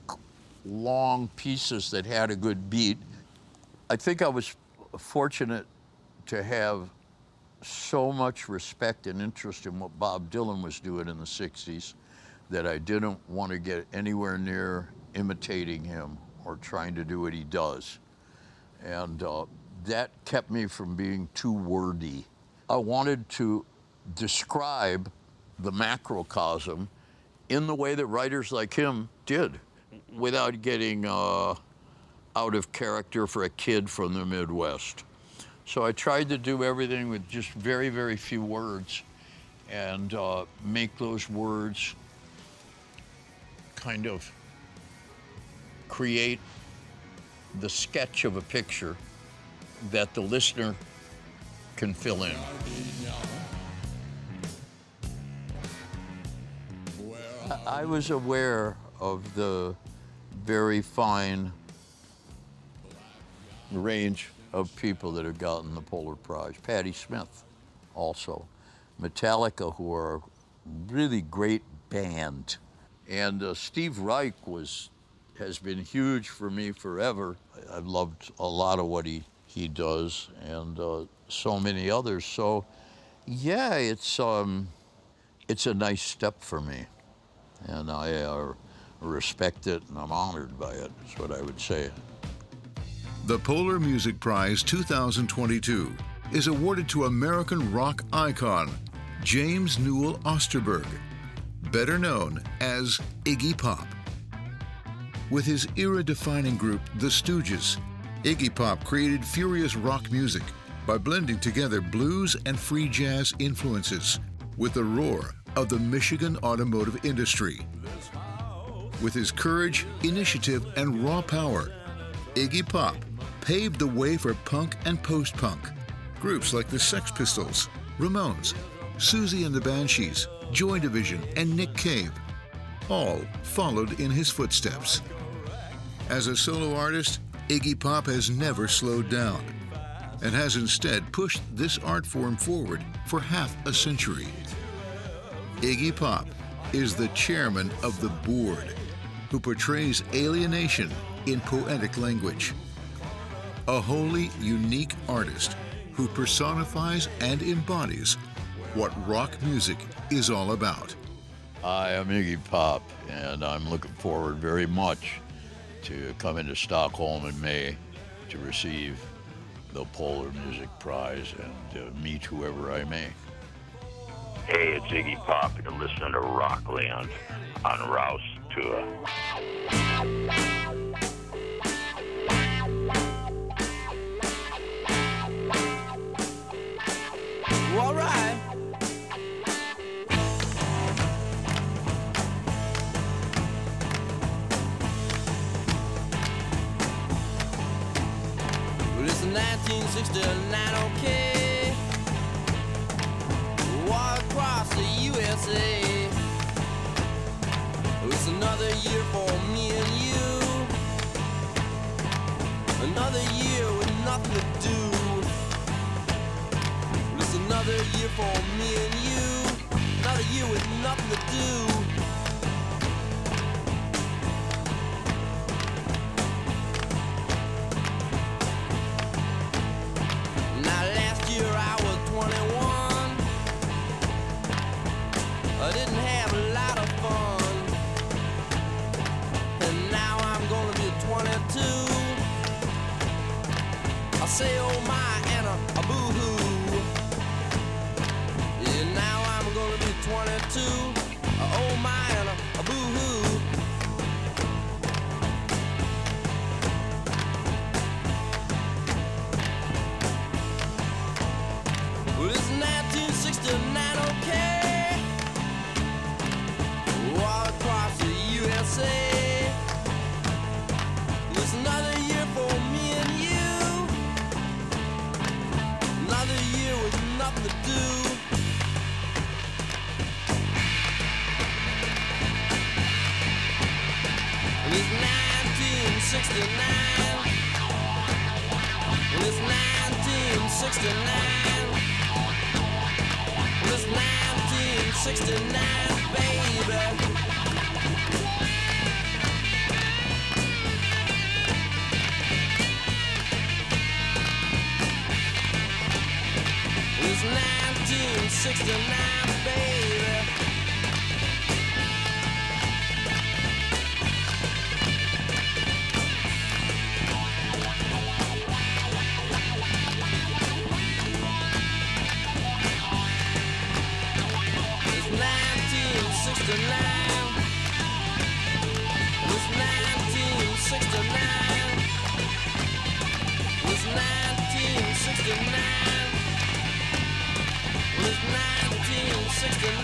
long pieces that had a good beat. I think I was fortunate to have so much respect and interest in what Bob Dylan was doing in the 60s that I didn't want to get anywhere near imitating him or trying to do what he does. And uh, that kept me from being too wordy. I wanted to describe the macrocosm in the way that writers like him did without getting uh, out of character for a kid from the Midwest. So I tried to do everything with just very, very few words and uh, make those words kind of create the sketch of a picture that the listener can fill in. I- I was aware of the very fine range of people that have gotten the Polar Prize. Patti Smith, also. Metallica, who are a really great band. And uh, Steve Reich was has been huge for me forever. I've loved a lot of what he, he does and uh, so many others. So, yeah, it's, um, it's a nice step for me. And I, uh, respect it and I'm honored by it, is what I would say. The Polar Music Prize 2022 is awarded to American rock icon James Newell Osterberg, better known as Iggy Pop. With his era defining group, The Stooges, Iggy Pop created furious rock music by blending together blues and free jazz influences with the roar of the Michigan automotive industry. With his courage, initiative, and raw power, Iggy Pop paved the way for punk and post punk. Groups like the Sex Pistols, Ramones, Susie and the Banshees, Joy Division, and Nick Cave all followed in his footsteps. As a solo artist, Iggy Pop has never slowed down and has instead pushed this art form forward for half a century. Iggy Pop is the chairman of the board who portrays alienation in poetic language. A wholly unique artist who personifies and embodies what rock music is all about. Hi, I am Iggy Pop, and I'm looking forward very much to coming to Stockholm in May to receive the Polar Music Prize and uh, meet whoever I may. Hey, it's Iggy Pop. You're listening to Rockland on Rouse Tour. 1969, okay. War across the USA. It's another year for me and you. Another year with nothing to do. It's another year for me and you. Another year with nothing to do. Have a lot of fun. And now I'm gonna be 22. I say oh my and a, a boo hoo. Yeah, now I'm gonna be 22. Uh, oh my and a, a boo hoo. Well, it's 1969, okay. It's 1969. And it's 1969. And it's 1969, baby. It's 1969, baby. It's 1969. It's 1969. 1969.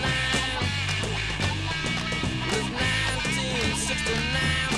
It 1969.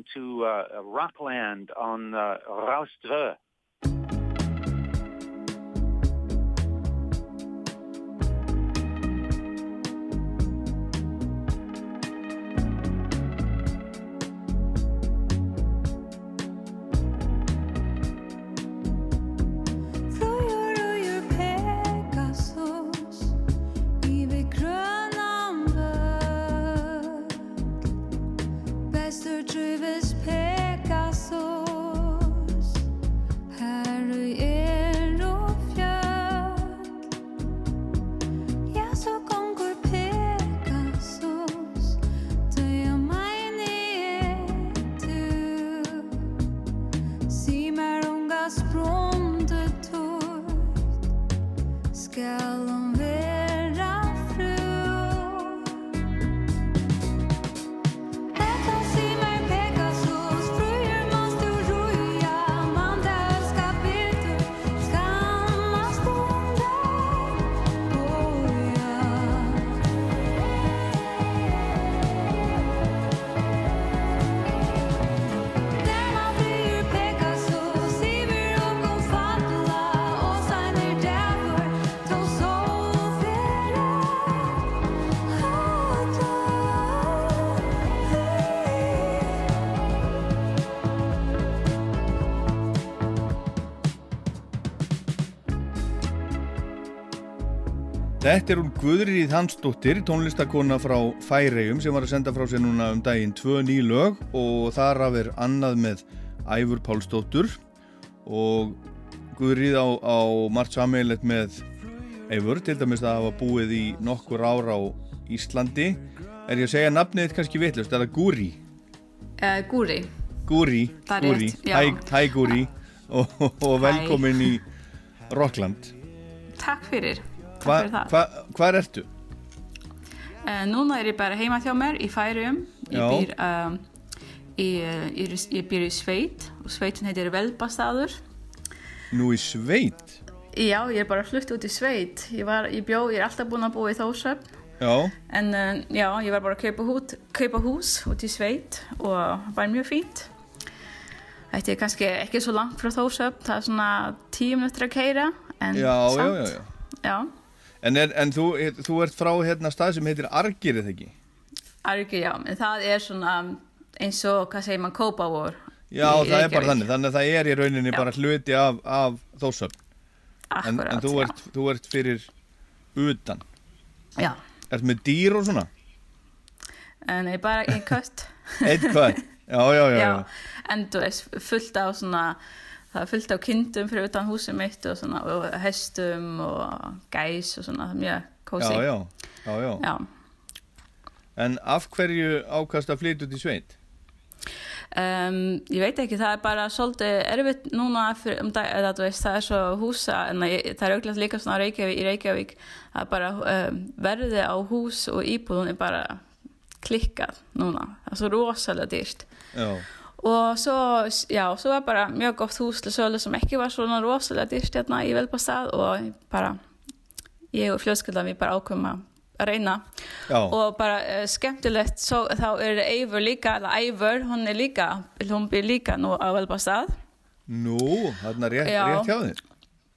Listening to uh, Rockland on uh, Raus Þetta er hún Guðrið Hansdóttir, tónlistakona frá Færeyjum sem var að senda frá sér núna um daginn tvö ný lög og þar af er annað með Æfur Pálsdóttur og Guðrið á, á margt sammeilegt með Æfur, til dæmis að hafa búið í nokkur ára á Íslandi. Er ég að segja nafnið kannski vitlust, er það Gúri? Uh, gúri. Gúri, Gúri, já. hæ, Gúri *laughs* og, og velkomin í Rockland. Takk fyrir. Takk Hva, hva, ertu? Uh, núna er ég bara heima hjá mér í Færium. Ég um, ég, er- ég býr í sveit og sveitin heitir Velbastaður. Nú í sveit? Já, ég er bara flutt út í sveit. Ég, var, ég bjó, ég er alltaf búin að búa í Þórsöfn. Já, En uh, já, ég var bara að kaupa, hút, kaupa hús út í sveit og var mjög fínt. Þetta er kannski ekki svo langt frá Þórsöfn, það er svona tíu minútur að keira. En já, já, samt, já, já. já. En, er, en þú, þú ert frá hérna stað sem heitir Argir, eða ekki? Argi, já, en það er svona eins og, hvað segir maður, kópavor. Já, það er bara þannig, þannig að það er í rauninni bara hluti af, af þósöfn. En, en þú, já. ert, þú ert fyrir utan. Já. Ert með dýr og svona? En ég bara einn kött. Eitt hvað? *laughs* Já, já, já, já. En þú veist, fullt af svona, það er fullt af kindum fyrir utan húsið mitt og svona, og hestum og gæs og svona, mjög kósi. Já, já, já, já. Já. En af hverju ákast að flytja út í sveit? Um, ég veit ekki, það er bara svolítið erfitt núna fyrir, um dag, eða veist, það er svo húsa, en ég, það er auðvitað líka svona Reykjavík, í Reykjavík, það er bara um, verðið á hús og íbúðun er bara klikkað núna, það er svo rosalega dýrt. Já. Og svo, já, svo var bara mjög gott hús til sölu sem ekki var svona rosalega dýrt hérna í Velbastað og bara, ég og fljóðsköldan við bara ákveðum að reyna Já. og bara uh, skemmtilegt svo, þá er Eivur líka, eða Eivur, hún er líka, hún býr líka nú á Velbastað. Nú, þarna rétt, rétt hjá þér.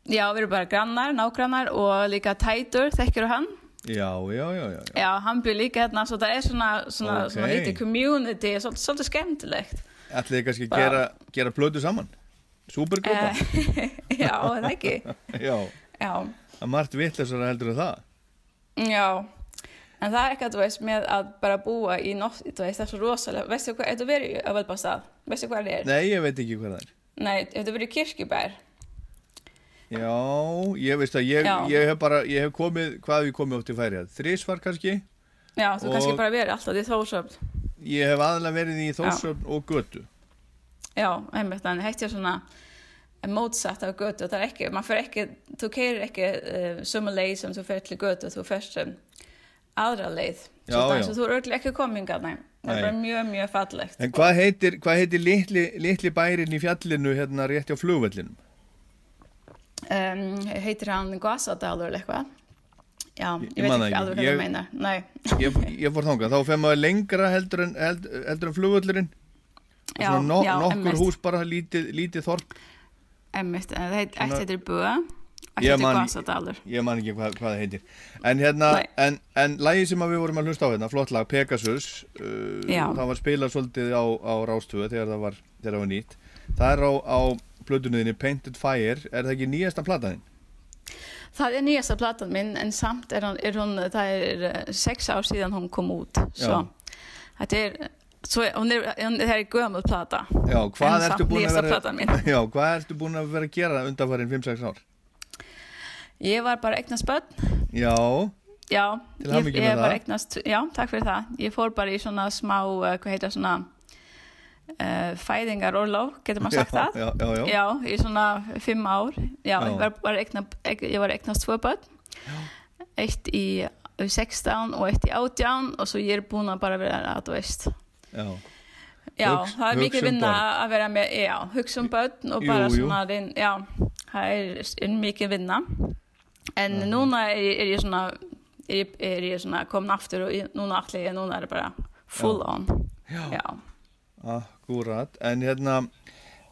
Já, við erum bara grannar, nágrannar og líka Tætur, þekkir hann? Já, já, já, já. Já, hann býr líka hérna, svo það er svona, svona, Ok. svona lítið community, svolítið skemmtilegt. Ætlið þið kannski að gera, gera plötu saman? Súpergrúpa? Eh, *laughs* já, það ekki. *laughs* já. Já. Það er margt vitleysara heldur en það. Já, en það er eitthvað, þú veist, með að bara búa í nótt, þú veist, það er svo rosalega, veistu hvað, þetta verið að velbastað, veistu hvað það er? Nei, ég veit ekki hvað það er. Nei, þetta verið kirkjubær. Já, ég veist að ég, ég hef bara, ég hef komið, hvað hef ég komið ótt í færi að? Þrísvar kannski? Já, þú Og- kannski bara verið alltaf í þósöfn. Ég hef aðalega verið í Þórsöfn og Götu. Já, einmitt, en heitt ég svona mótsatt af götu, það er ekki, maður fer ekki, þú keirir ekki uh, sömu leið sem þú fer til götu, þú ferst um, aðra leið. Já, já. þú eru ekki kominga, nei. Það er bara mjög, mjög fallegt. En hvað heitir, hvað heitir litli, litli bærin í fjallinu hérna rétt hjá flugvellinum? um, heitir hann Guasadalur eitthvað Já, Ég- ég, veit ekki alveg hvað Ég- það meinar. Nei, Ég, ég fór þangað, þá fer maður lengra heldur en, held, en flugvöllurinn Já, Svona no, já, nokkur einmitt. hús bara lítið, lítið þorp emmitt, en það heit, Svona- heitir Böa, Ég man-. Ég man ekki hvað, hvað það heitir En hérna, en, en lagi sem við vorum að hlusta á hérna, flott lag, Pegasus uh. Það var spilað svolítið á, á Rástöðu þegar það var, þegar það var nýtt Það er á, á plötunuðinni Painted Fire Er það ekki nýjasta plataðin? Það er nýjasta platan minn, en samt er er hún það er eh, sex ár síðan hún kom út. Så, þetta er, svo, hún er, er gömul plata. Já, hvað ertu vera. *laughs* Já, hvað ertu búin að vera að gera undanfærin 5-6 ár? Ég var bara eignast börn. Já, Já, ég, var eignast, já, takk fyrir það. Ég fór bara í svona smá, uh, hvað heitir svona, uh, fæðingar orlof, getur maður *laughs* sagt Já, það? já, já, já. Já, í svona fimm ár. Já, Já. Ég, var, var eigna, ég var eignast tvö börn. Eitt í 16 og eitt í 18 og svo ég er búin að bara vera að þú veist. já Já, Hugs- það er mikið vinna að vera með, já, hugsa um börn og Jú, bara jú. svona, reyna, já, það er, er mikið vinna. En núna er, er ég svona, er, er ég svona komin aftur og núna allir ég, núna er það bara full Já. on. Já. Akkurat, en hérna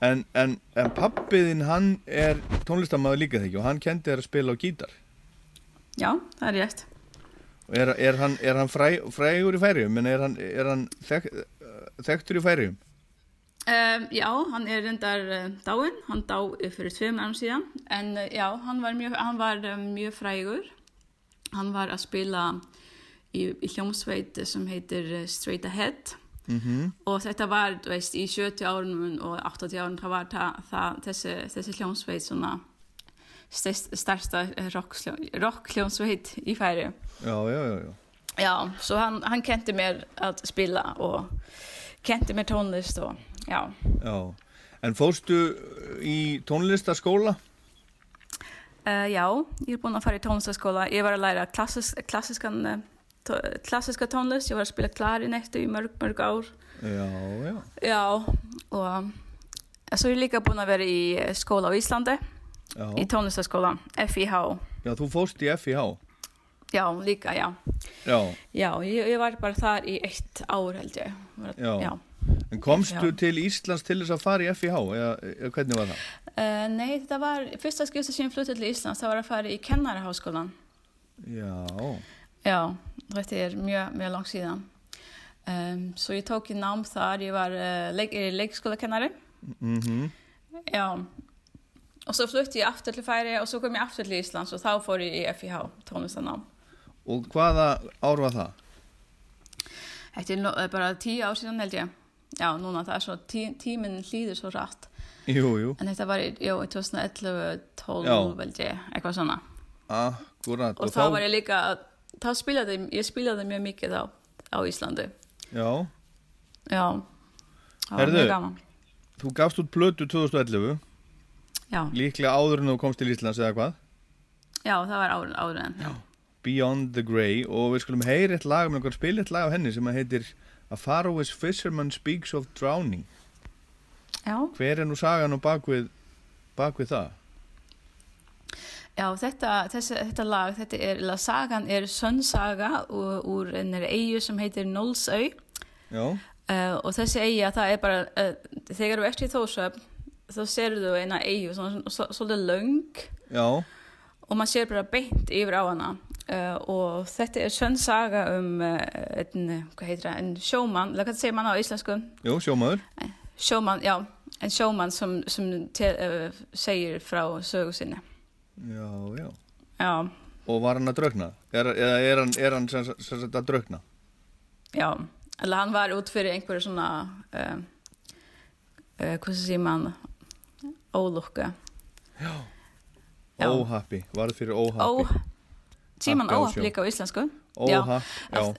en, en, en pappiðinn hann er tónlistamæður líka þegar og hann kendi þér að spila á gítar. Já, það er rétt. er, er hann, er hann fræ, frægur í færium en er hann, er hann þek, þekktur í færium Um, já, hann er reyndar uh, dáinn, hann dá fyrir tveim árum síðan, en uh, já, hann var mjög, hann var, um, mjög frægur. Hann var að spila í, í hljómsveit sem heitir Straight Ahead mm og þetta var, þú veist, í 70 árunum og 80 árunum, það var það, það, þessi, þessi hljómsveit svona stærst- stærsta rockhljómsveit í færi. Já, já, já, já Já, så han, han kente mér að spila og kente mér tónlist og já. Já, en fórstu í tónlistaskóla? Uh, já, ég er búin að fara í tónlistaskóla. Ég var að læra klassis, klassiskan, tó, klassiska tónlist. Ég var að spila klarinettu í mörg, mörg ár. Já, já Já, og svo er ég líka búin að vera í skóla á Íslandi, Já, í tónlistaskóla, FIH. já þú fórst í FIH Já, líka, já. Já, Já, ég, ég var bara þar í eitt ár held ég. Já. já. en komstu Já. til Íslands til þess að fara í FIH eða, eða hvernig var það? Uh, nei, þetta var, fyrsta skipta sem ég fluttið til Íslands, það var að fara í kennaraháskólan. Já, Já, þetta er mjög, mjög langt síðan. Um, svo ég tók í nám þar, ég var uh, leik, er leikskólakennari. mhm Já, og svo flutti ég aftur til Færi og svo kom ég aftur til Íslands og þá fór ég í FIH, tónlistanám. og hvaða ár var það? Þetta er eh, bara tíu ár síðan held ég. Já, núna það er svo, tí, tíminn hlýður svo rætt. Jú, jú, En þetta var í, jú, í 2011, 12 Já. held ég, eitthvað svona. akkurat Og, þá var ég líka, að- þá spilaði, ég spilaði mjög mikið á, á Íslandi. Já, Já, það var mjög gaman. þú gafst út plötu 2011 Já, líklega áður en þú komst til Íslands eða hvað? já, það var áður, áður en. Já. Beyond the Grey og við skulum heyra eitt lag, með einhver spila eitt lag af henni sem að heitir A Faroese Fisherman Speaks of Drowning Já, hver er nú sagan og bakvið bakvið það? Já þetta, þessi, þetta lag, þetta er, eða sagan er sönnsaga úr, ennir eigu sem heitir Nólsau uh, og þessi eiga, það er bara, uh, þegar þú ert í þósöfn, þá serðu eina eigu, svolítið löng. Já, og maður sér bara beint yfir á hana. Uh, og þetta er sönnsaga um einn, hvað heitir það, en sjómann, eða hvað segir mann á íslensku? jú, sjómaður. Sjómann, já, en sjómann sem, sem te, segir frá sögu sinni. Já, já Já, Og var hann að draugna? Er, eða er hann, er hann sem, sem sagt að draugna? já, eller hann var út fyrir einhverju svona, uh, uh, hvað segir mann, ólukka. Já. Óhappi, varð fyrir Ó, óhappi segir mann Happi á óhapp sjó. líka á íslensku? Óhapp, já, Já,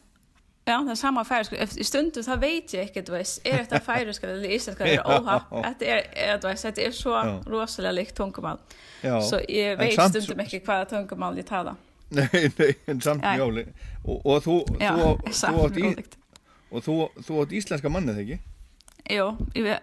það er sama færisku. Í stundu það veit ég ekkert, þú er þetta færisku eller íslenska er Já. Þetta er, *laughs* er, þú þetta er svo Já. rosalega líkt tungumál. já Svo ég veit samt- stundum ekki hvaða tungumál ég tala. *laughs* Nei, nei, en samt Já. mjóli Og, og þú, Já, þú, *laughs* þú, samt átt í, og þú, þú átt íslenska mannið ekki? Ég, ve-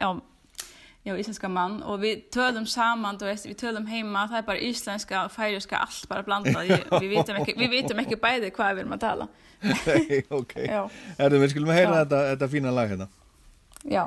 já, jag och isländska man och vi tölum saman, du vet, vi tölum hemma, det är bara isländska och färöska allt bara blandat. Vi vet inte vi vet inte mycket bättre vad vi vill tala. Nei, *laughs* ok. Já. Herðu, við skulum heyra Já. þetta, þetta fína lag hérna. Ja.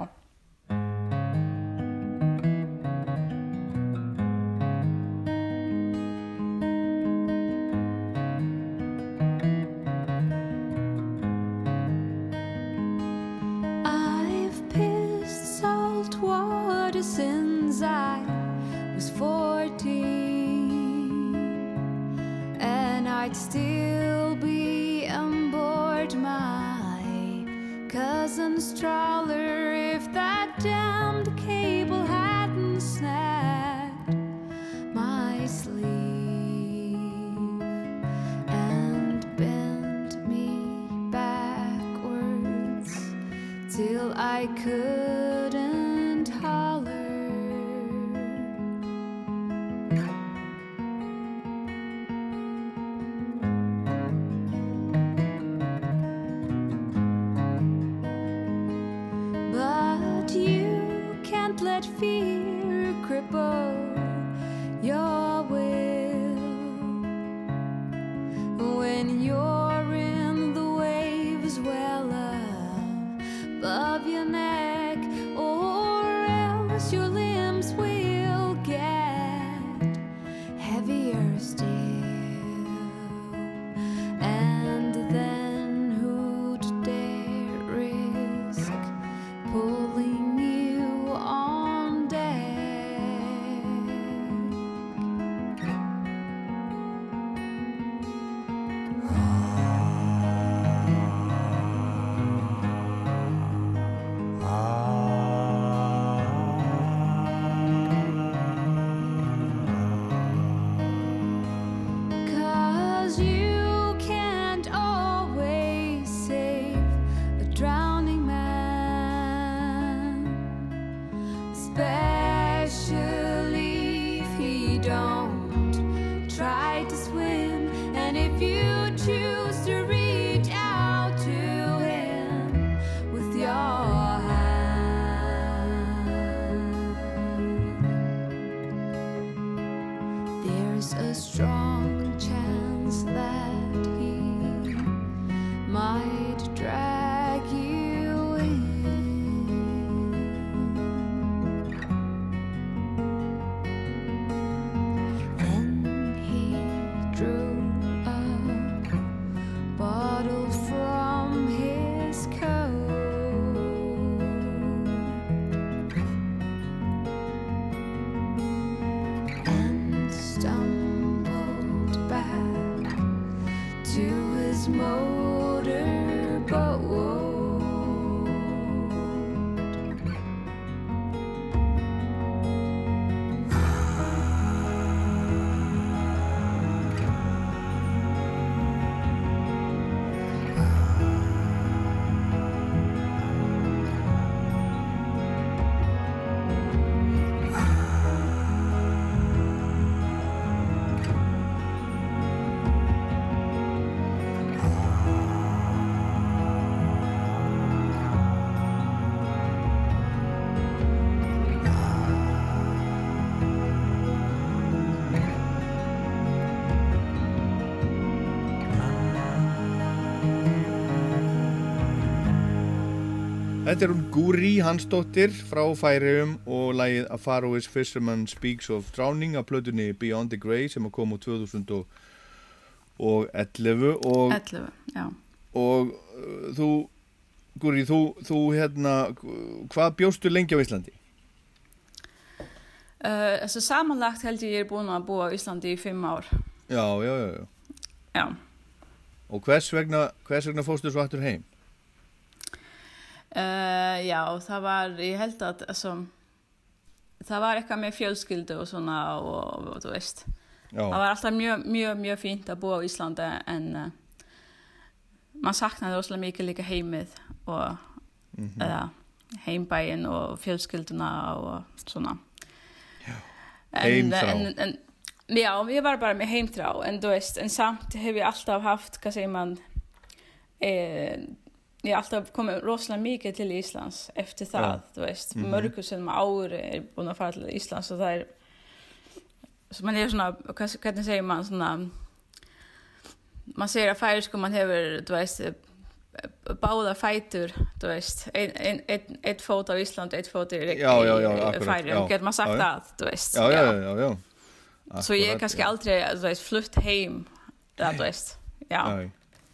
Guri Hansdóttir frá Færium og lagið A Faroese Fisherman Speaks of Drowning af plötunni Beyond the Grey sem kom úr 2011 og 11, já. og uh, þú Guri, þú, þú hérna hvað bjóstu lengi á Íslandi? Uh, alltså sammanlagt held ég ég er búin að búa á Íslandi í fimm ár. Já, já, já, já. Já. Og hvers vegna, hvers vegna fórstu svo aftur heim? Uh, já, það var, ég held að alltså, það var eitthvað með fjölskyldu og svona og, og þú veist. Já. Það var alltaf mjög, mjög, mjög fínt að búa á Íslandi en uh, maður saknaði rosalega mikið líka heimið og Mhm. eða, heimbæin og fjölskylduna og svona. En, Heimþrá. En, en, já, ég var bara með heimþrá en þú veist, en samt hef ég alltaf haft, hvað segir man, eh, jag har alltid kommit rosalega mycket till Islands efter det, Ja. du vet. Mhm. Mörkusen med år är på att fara till Island så där så man är såna vad kan säger man såna man ser att färsk man har du vet båda fighter du vet en en ett ett fot av Island ett fot i Ja, ja, ja, akkurat, Färg, ja. kan man sagt Ja, ja. att du vet. Ja, ja, ja, ja. ja. Så jag Akkurat, kanske ja. aldrig du vet flytt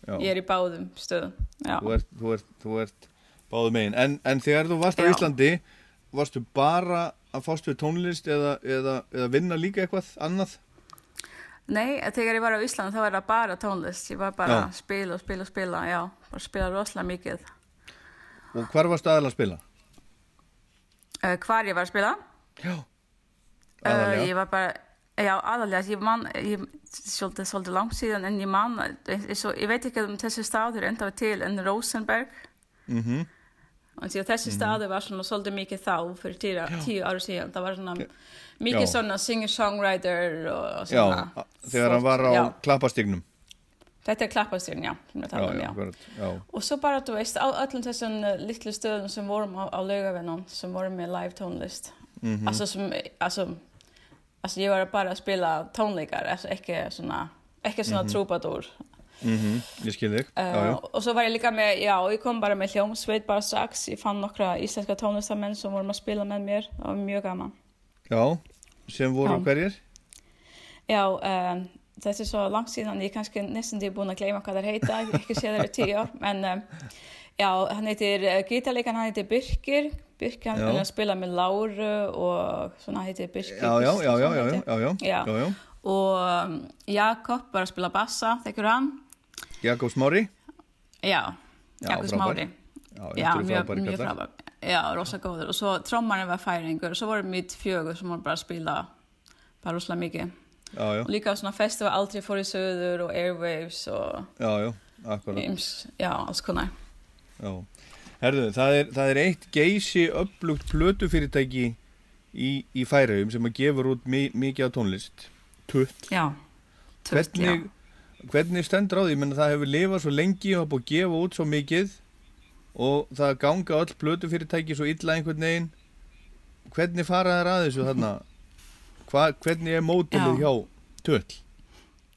Nei, já. Jag är i báðum stöðum. Já. Þú ert, þú ert, þú ert báðu megin. En, en þegar þú varst á Já. Íslandi, varstu bara að fást við tónlist eða, eða, eða vinna líka eitthvað annað? Nej, jag tycker det var i Island så var det bara tonlist. Jag var bara Ja. spela och spela och spela. Ja, bara spela rosalega mycket. Og hvar varstu aðalega að spila? Uh, kvar jag var att spela? Já. Uh, Aðalega? jag var bara Ja, aðalega, ég man, ég, svolítið, svolítið langt síðan, en ég man, så, ég veit ekki um þessi staður enda til en Rosenberg, Mhm. og því að þessi Mhm. staður var svona svolítið mikið þá, fyrir tíu, tíu ára síðan, það var svona mikið Já. svona singer-songwriter og, og Já, svona. a- þegar hann var á Já. klappastignum. Þetta er klappastyrn, já, sem ég Já, já, já. já. Og så bara, du veist, öllum þessum uh, litlu stöðum sem vorum á, á laugavinnum, som voru med live tónlist. Mhm. Alltså som, alltså, alltså jag var bara att spela tónleikar, alltså ekki svona, ekki svona Mhm. trúbadur. Mhm, ég skil þig. Já, Uh, já. og så var lika med, ja, och jag kom bara med hljómsveit bara strax. Jag fann nokkra íslenska tónlistamenn som voru að spila með mér. Det var mjög gaman. Já, sem voru Já. hverjir? Ja, uh, þetta er så langt síðan, ég er kannski nesten er búin að gleyma hvað það heita, ég ekki séð það í tíu ár, men uh, já, hann heitir, uh, gítarleikan hann heitir Birkir, Birkir hann er að spila með Láru og svona heitir Birkir. Já, já, já, já, já, já, já, já. Og um, Jakob var að spila bassa, þekkir hann? Jakob Smári? Já, Jakob. Smári. Já, mjög, frábær. Já, rosa góður. Og så trommaren var færingur, og var det mitt fjögur som var bara að spila bara rosalega mikið. Já, já, Og líka svona festival aldrei fór í söður og airwaves og já, já, akkurat. Já, alls konar. Já. Herðu, það er, það er eitt geysi upplugt plötufyrirtæki í, í Færeyjum sem að gefur út mi mikið á tónlist. Tutt. Já, Tutt, hvernig, hvernig stendur á því? Ég menna það hefur lifað svo lengi og hafa búið að gefa út svo mikið og það ganga öll plötufyrirtæki svo illa einhvern veginn. Hvernig fara þær að þessu þarna? Hva, hvernig er mótilið Já. hjá Tutt?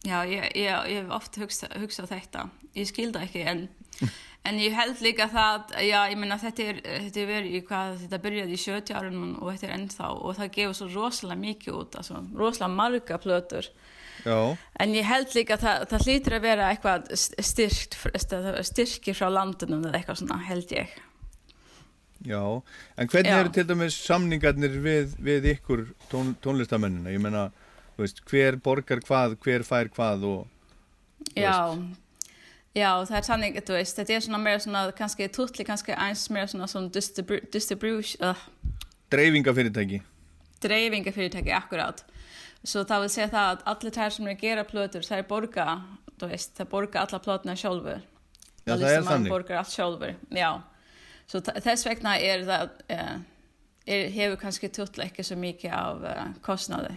Já, ég, ég, ég hef oft hugsað hugsa þetta. Ég skil það ekki, en, *laughs* en ég held líka það, já, ég meina þetta er, þetta er verið í hvað, þetta byrjaði í 70 árunum og þetta er ennþá og það gefur svo rosalega mikið út, altså rosalega marga plötur. Já, En ég held líka að það, það hlýtur að vera eitthvað styrkt, styrkir frá landunum eða eitthvað svona, held ég. já. En hvernig Já. eru til dæmis samningarnir við, við ykkur tón, tónlistamennina? Ég menna, þú veist, hver borgar hvað, hver fær hvað og... Já, veist. Já, það er sannig, þú veist, þetta er svona meira svona, kannski tutli, kannski eins meira svona svona distribu distribution, uh, Dreifingafyrirtæki. dreifingafyrirtæki akkurát. Så það vil segja það að allir þær sem er að gera plötur, það er borga, þú veist, það borga alla plötuna sjálfur. Já, það er listamaður þannig. borgar allt sjálfur, já. Þa- þess vegna er það, uh, er, hefur kannski tutli ekki svo mikið af uh, kostnaði.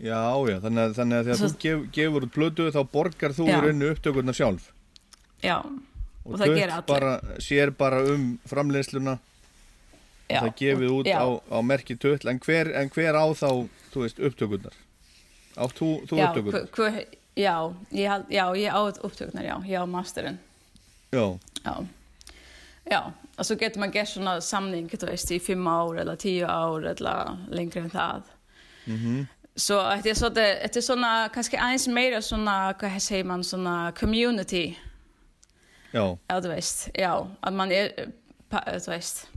Já, já, þannig að, þannig að þegar Svo- þú gef, gefur út plötu þá borgar þú í Já. rauninu upptökurna sjálf. Já, Og, og það gera allir. bara, sér bara um framleiðsluna og Já, það gefið út já. á, á merki tull. En hver, en hver á þá, þú veist, upptökurnar? Átt þú, þú já, upptökurnar? hver, hver, já, ég, já, ég á upptöknar, já, ég á masterinn. Já, Ja. Ja, och så getur man gert svona samning, du veist, i fem år eller tio år eller längre än það. mhm, Så det är så det, det är såna kanske eins meira såna, vad säger man, såna community. já, Ja, du veist, ja, att man är, pa- du veist,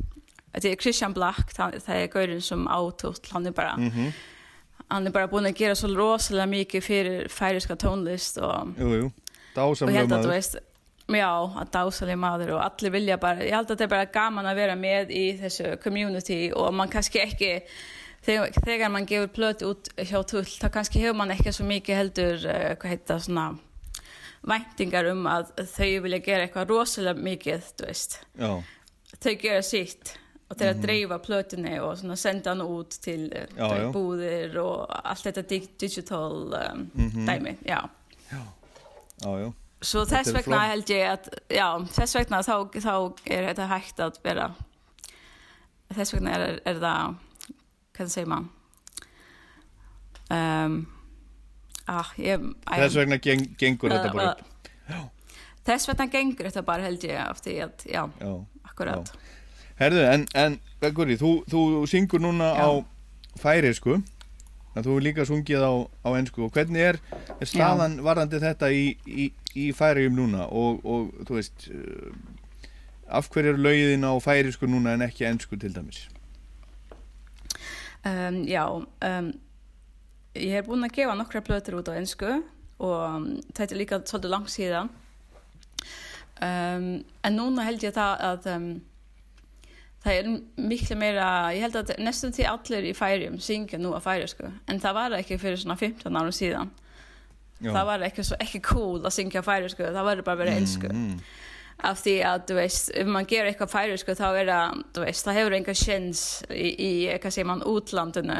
det är Christian Black, han, det är gøyren som autot, han är bara, mhm, han är bara búin að gera så rosalega mikið fyrir færiska tónlist og jú, jú. og ég Dásamlega held að þú maður. veist já, að dásalega maður og allir vilja bara, ég held að þetta er bara gaman að vera með í þessu community og man kannski ekki þegar, þegar man gefur plötu út hjá tull þá kannski hefur man ekki svo mikið heldur uh, hvað heita svona væntingar um að þau vilja gera eitthvað rosalega mikið, þau gera sitt og þeir að dreifa plötunni og svona senda hann út til uh, Já, já. búðir og allt þetta dig digital um, Mhm. dæmi, já já, já. Så Þetta þess vegna held ég að, þess vegna þá, þá er þetta hægt að vera, þess vegna er, er það, hvað segir man? Um, ah, ég, Þess vegna geng, gengur þetta bara upp. Þess vegna gengur þetta bara held ég af því að, já, Já, akkurat. Herðu, en, en Guri, þú, þú syngur núna á færisku en þú er líka sungið á, á ensku. Og hvernig er, er staðan varðandi þetta í, í, í færiðum núna? Og, og þú veist uh, af hverju eru lögiðin á færisku núna en ekki ensku til dæmis Um, já, um, ég er búin að gefa nokkra plötur út á ennsku og þetta er líka svolítið langt síðan. Um, en núna held ég það að það er miklu meira, ég held að næstum því allir í færium syngja nú á færisku, en það var ekki fyrir svona 15 árum síðan. Já. Það var ekki, svo, ekki cool að syngja á færisku, það var bara verið ennsku. Mm. Af því að, þú veist, ef man gerir eitthvað færisku þá er það, þú veist, það hefur enga sjens í, í hvað segir man, útlandinu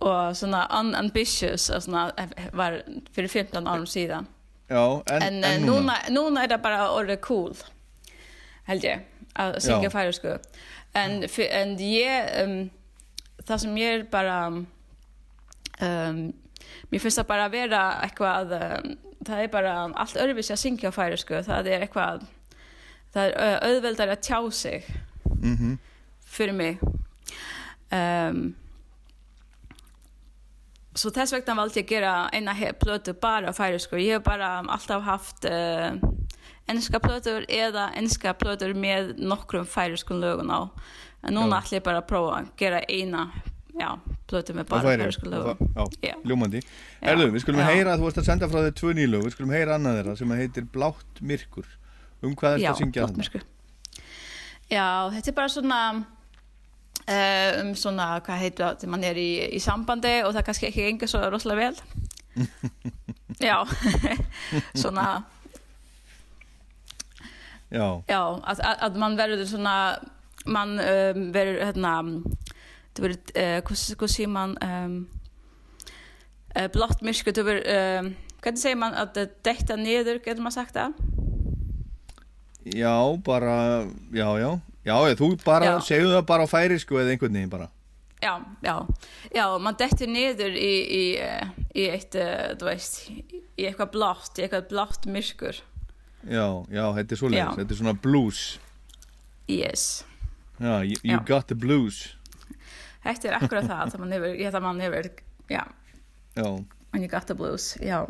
og svona unambitious svona var fyrir 15 árum síðan. Já, en, En, en núna, núna er það bara orðið cool, held ég, að syngja færisku. En, en ég, um, það sem ég er bara, um, mér finnst það bara að vera eitthvað, um, það er bara allt öðruvísi að syngja á færisku, það er eitthvað, það er auðveldar að tjá sig Mhm. fyrir mig. Um, så þess vegna valdi ég að gera eina plötu bara á færisku. Ég hef bara alltaf haft uh, enska plötur eða enska plötur með nokkrum færiskun lögun á. En núna ætla ég bara að prófa að gera eina já, plötu með á bara Já. Erðu, við skulum Já. heyra þú varst að senda frá þér tvö nýlög við skulum heyra annað þeirra sem heitir Blátt myrkur um hvað er þetta að syngja þarna? Já, þetta er bara svona uh, um svona, hvað heitir það, þegar mann er í, í sambandi og það kannski ekki enga svo rosalega vel. *laughs* Já, *laughs* svona, Já, já, að, að, að man verður svona, man um, verður, hérna, verður, uh, hvað, hvað segir man, um, uh, blátt myrkur, það verður, um, hvernig segir man að það detta niður, getur maður sagt það? já, bara já, já, já þú bara Já. segðu það bara á færisku eða einhvern veginn bara Já, já, já, man dettur niður í, í, eh, í eitt, uh, þú veist, í eitthvað blátt, í eitthvað blátt myrkur. Já, já, þetta er svoleiðis, Já. þetta er svona blues Yes. Já, you, you Já. got the blues Þetta er akkurat það, það man hefur, ég það man hefur, já, Já, you got the blues, já.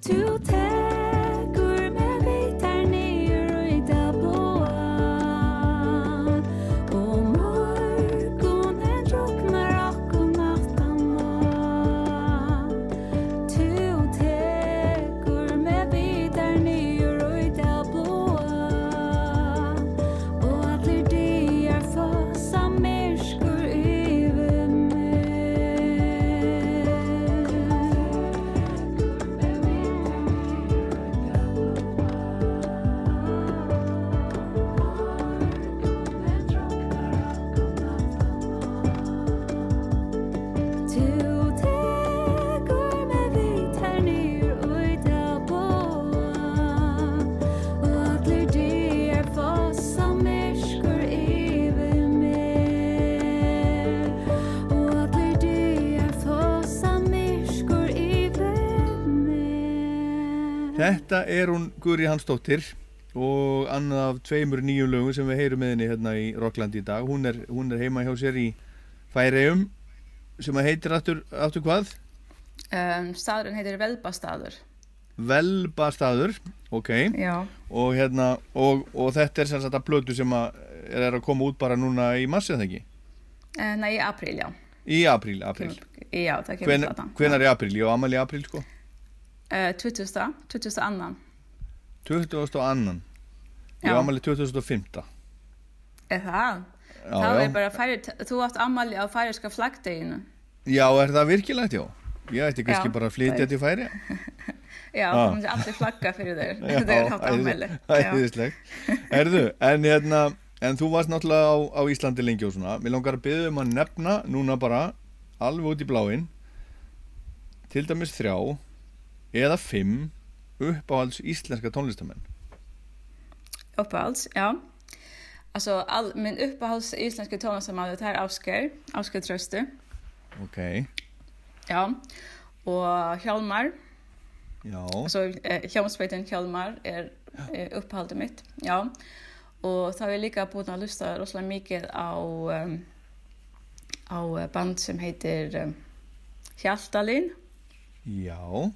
to tell. Þetta er hún Guri Hansdóttir og annað af tveimur nýjum lögum sem við heyrum með henni hérna í Rockland í dag. Hún er, hún er heima hjá sér í Færeum sem að heitir aftur, aftur hvað? Um, staðurinn heitir Velbastaður. Velbastaður, ok. Já. Og hérna, og, og þetta er að plötu sem að er að koma út bara núna í massi, eða ekki? Uh, nei, í apríl, já. Í apríl, apríl. Já, það kemur platan. hvenar í apríl? Ég á amal í apríl, sko. Uh, 20. 20. annan. 20. og annan. Ég Já. á amal í 2005. Er það? Já, þá er bara færi, þú átt ammali á færiska flaggdeginu. Já, er það virkilegt, já? Ég ætti kannski bara að flytja til færi. *laughs* Já, Ah. þú myndir allir flagga fyrir þeir. *laughs* *laughs* Þeir eru hátt ammali. Erðu, en hérna, en þú varst náttúrulega á, á Íslandi lengi og svona. Mér langar að byggja um að nefna núna bara alveg út í bláinn til dæmis þrjá eða fimm uppáhalds íslenska tónlistamenn. Uppáhalds, ja. Alltså, all, min uppehålls isländska tonårsamadet här är Oskar, Oskar Tröste. Ok, Ja. Och Hjalmar, já, alltså eh, Hjalmspeiten Hjalmar är eh, uppehållet mitt. Ja. Och så har vi lika på att lyssna rosalega mycket av, um, av band som heter um, Hjaltalín. já. Ja,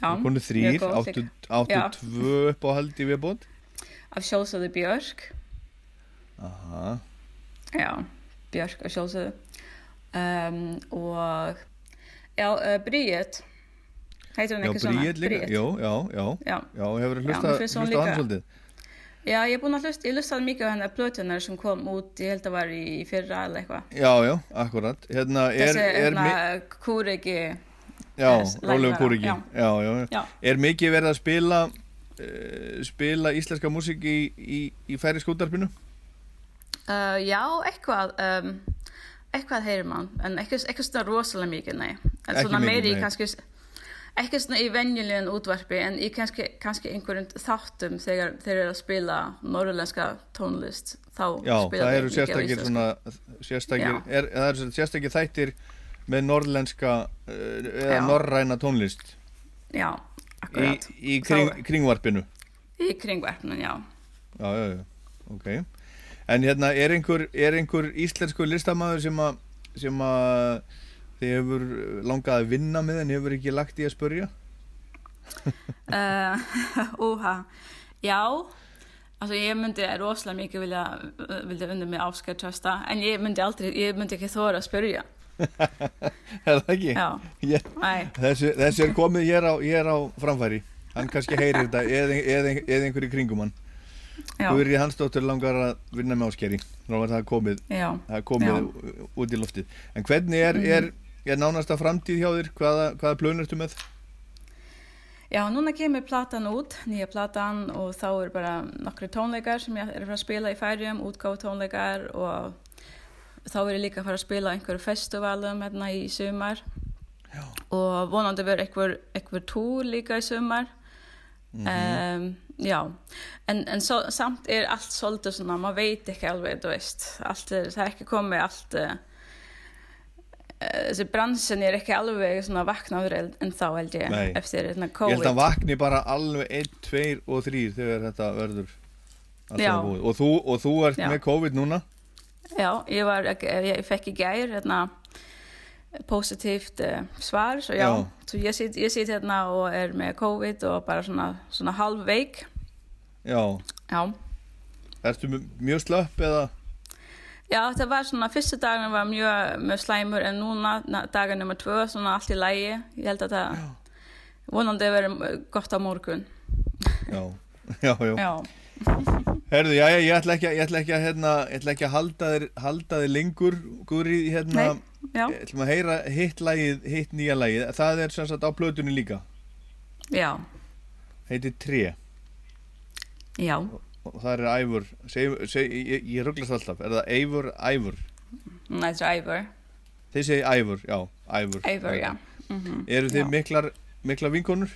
Konu þrýr, áttu, líka. áttu Já. tvö uppáhald í viðbót. Av Sjálfsögðu Björk. Aha, Ja, Björk og Sjálfsögðu. Um, og já, uh, Bríet. Heitir hún já, ekki svona? Bríet líka, já, já, já. Já. Já, hefur Já, hlusta, hlusta á hann svolítið. Já, ég er búin að hlusta, ég hlustaði mikið á hennar plötunar sem kom út, ég held að var í fyrra eller eitthvað. Já, já, akkurat. Hérna, er, Þessi hérna kúriki, Já, Þess- Rólegu læknara, Kúriki. Er mikið verið að spila uh, spila íslenska músík í, í, í færi skútarpinu? uh, já, eitthvað, um, eitthvað heyrir mann, en ekki svona rosalega mikið, nei. En svona meiri kannski, ekki svona í venjulegin útvarpi, en í kannski, kannski einhverjum þáttum þegar þeir eru að spila norðurlenska tónlist, þá Já, spila það þeir eru sérstakir svona sérstakir, er, það eru sérstakir þættir með norðlenska uh, eða Já. norræna tónlist Já, í, akkurat. í kring, kringvarpinu Í kringverknum, já. Já, já, já, ok En hérna, er einhver, er einhver íslensku listamæður sem að sem að þið hefur langað að vinna með en hefur ekki lagt í að spurja? Uh, *laughs* Úha, já Alltså ég myndi rosalega mikið vilja, vilja unni með Áskar Trösta en ég myndi aldrei, ég myndi ekki þóra að spyrja *laughs* Er það ekki? Já. Ég, þessi, þessi er komið hér á, hér á framfæri Hann kannski heyrir þetta eða, eða, eða einhverju kringum hann Já. Guðri Hansdóttir langar að vinna með áskeri Nú var það komið, Já. það er komið út í loftið En hvernig er, Mhm. er, er nánasta framtíð hjá þér? Hvaða, hvaða plön ertu með? Ja, núna kemur platan út, nýja platan og þá er bara nokkru tónleikar sem ég er að að spila í færjum, útgáfu tónleikar og þá er ég líka að fara að spila einhverju festivalum hérna í sumar Já. og vonandi verður einhver, einhver túr líka í sumar um, Já, en, en så, samt er allt svolítið svona, maður veit ekki alveg, þú veist, allt er, það er ekki komið allt uh, þessi bransin er ekki alveg svona vaknaður en, þá held ég Nei. eftir hérna Ég COVID held að vakni bara alveg 1, 2 og 3 þegar þetta verður alltaf búið. Og þú, og þú ert Já. með COVID núna? Já, ég, var, ég, ég fekk í gær hérna, positivt uh, svar så já, Já. så ég sit, ég sit hérna og er með COVID og bara svona, svona halv veik Já. Já, Ertu mj- mjög slöpp eða? já það var svona, fyrstu daginn var mjög með slæmur en núna na- dagar nummer tvö, svona allt í lægi ég held að það vonandi verður gott á morgun Já. *laughs* Já, já. Já, Herðu, já, já, ég ætla ekki, að- ég ætla ekki að, hérna, ég ætla ekki að halda þér, halda þér lengur, Guðri, hérna, já. ég ætlum að heyra hitt lagið, hitt nýja lagið, það er sem sagt á plötunni líka, já, heitir Tré, já. Og það er Ævur, seg, seg, ég, ég rugglast alltaf, er það Ævur, Ævur, Næst Ævar þið segi Ævur, já, Ævur. Ævar, já. Mm Eru þið Já. miklar, miklar vinkonur?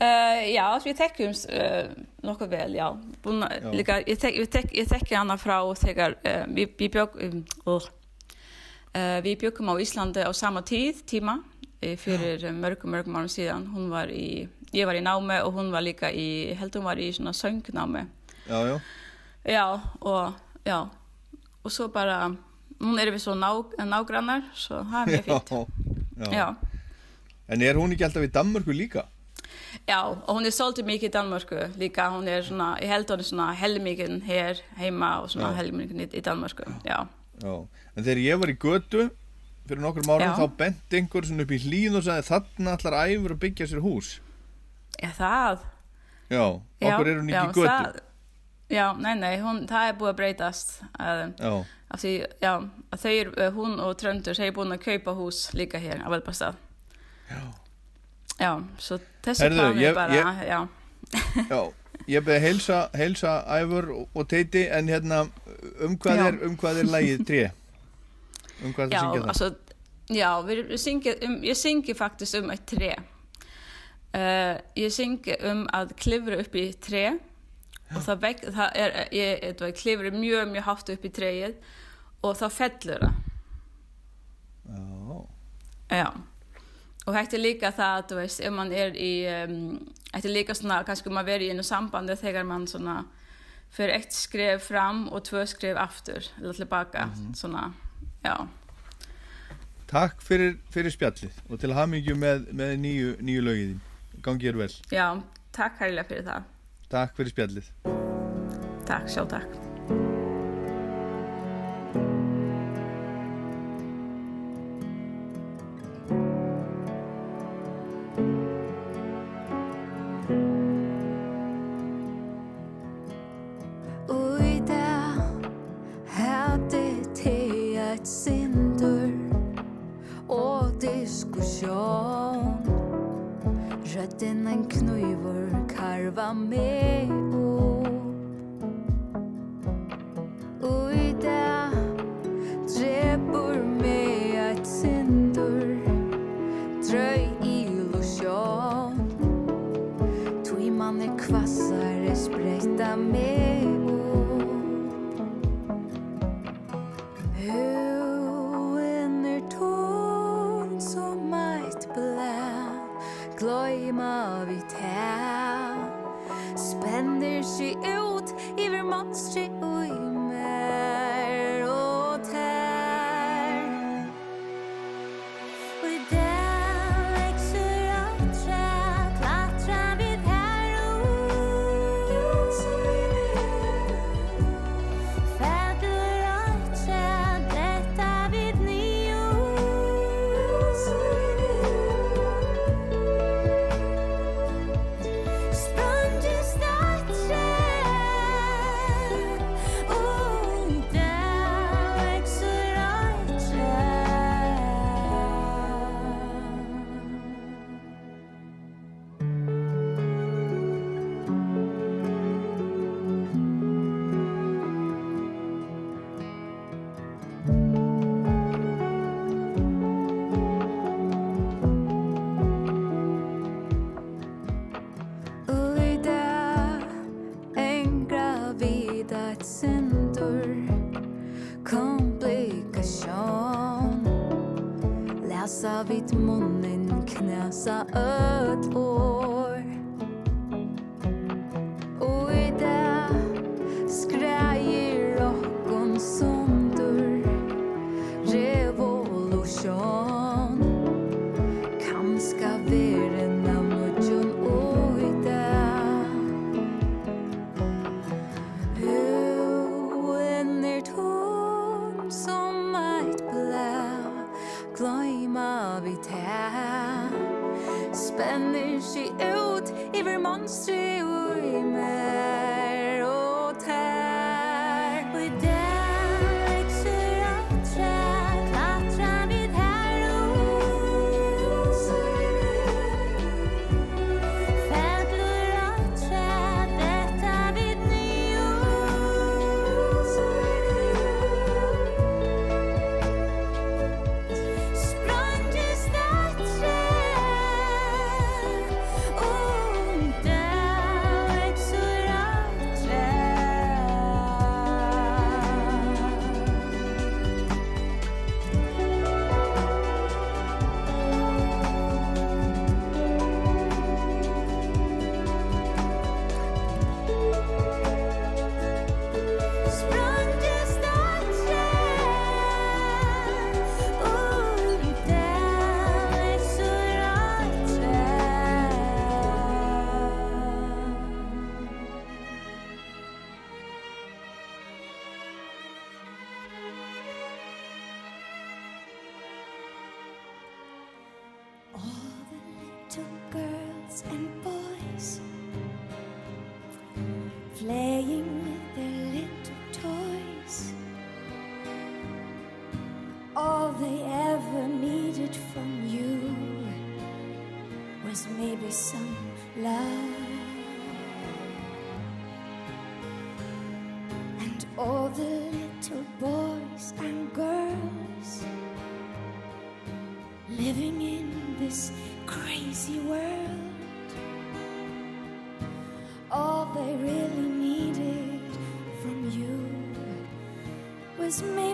Uh, já, við þekkjum uh, nokkuð vel, já. Búna, Já. Líka, ég, tek, ég, tek, ég þekki hana frá þegar uh, við, við, bjög, um, uh, við bjögum á Íslandi á sama tíð, tíma, fyrir mörgum, mörgum árum síðan. Var í, ég var í námi og hún var líka í, held hún var í svona söngnámi. Já, já. Já, og, já, og svo bara, hún er við svo ná, nágrannar, svo það er mjög fínt. *laughs* Já. Já. En er hún ekki alltaf í Danmörku líka? Já, og hún er svolítið mikið í Danmarku líka, hún er svona, ég held hún er svona helmingin hér heima og svona helmingin í, í Danmarku, já. Já, en þegar ég var í götu fyrir nokkur Já. þá bent einhver svona upp í hlíð og sagði þarna allar æfur að byggja sér hús Já, það. Já, okkur er hún ekki í götu Það, já, nei, nei, hún, það er búið að breytast. Uh, Já, af því, já, að er, uh, hún og Tröndur, er búin að kaupa hús líka hér á Velbastað. Já. Já, svo þessi Heyrðu, plan ég- er bara, ég- já. já Ég beði heilsa, heilsa æfur og, og teiti en hérna um hvað Já. er, um hvað er lagið tré Um hvað það Já, að syngja það? alltså, ja, vi, vi synger, um, jag synger faktiskt om ett trä. Uh, jag synger om att klivra upp i trä. Och så väck, það er, ég, ég, ég klifur mjög, mjög hátt upp í træið og þá fellur það. Já, Já. Og þetta er líka það, þú veist, ef man er í, um, þetta er líka svona, kannski maður verið í einu sambandi þegar man svona fyrir eitt skref fram og tvö skref aftur, eller tilbaka, svona, já. Takk fyrir, fyrir spjallið og til hamingju með, með nýju, nýju lögið þín Gangi þér vel Já, takk herrilega fyrir það. Takk fyrir spjallið Takk, sjálf takk.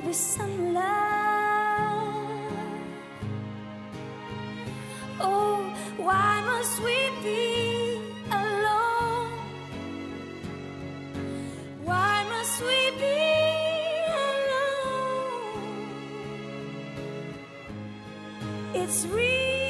Maybe some love. Oh, why must we be alone? Why must we be alone? It's real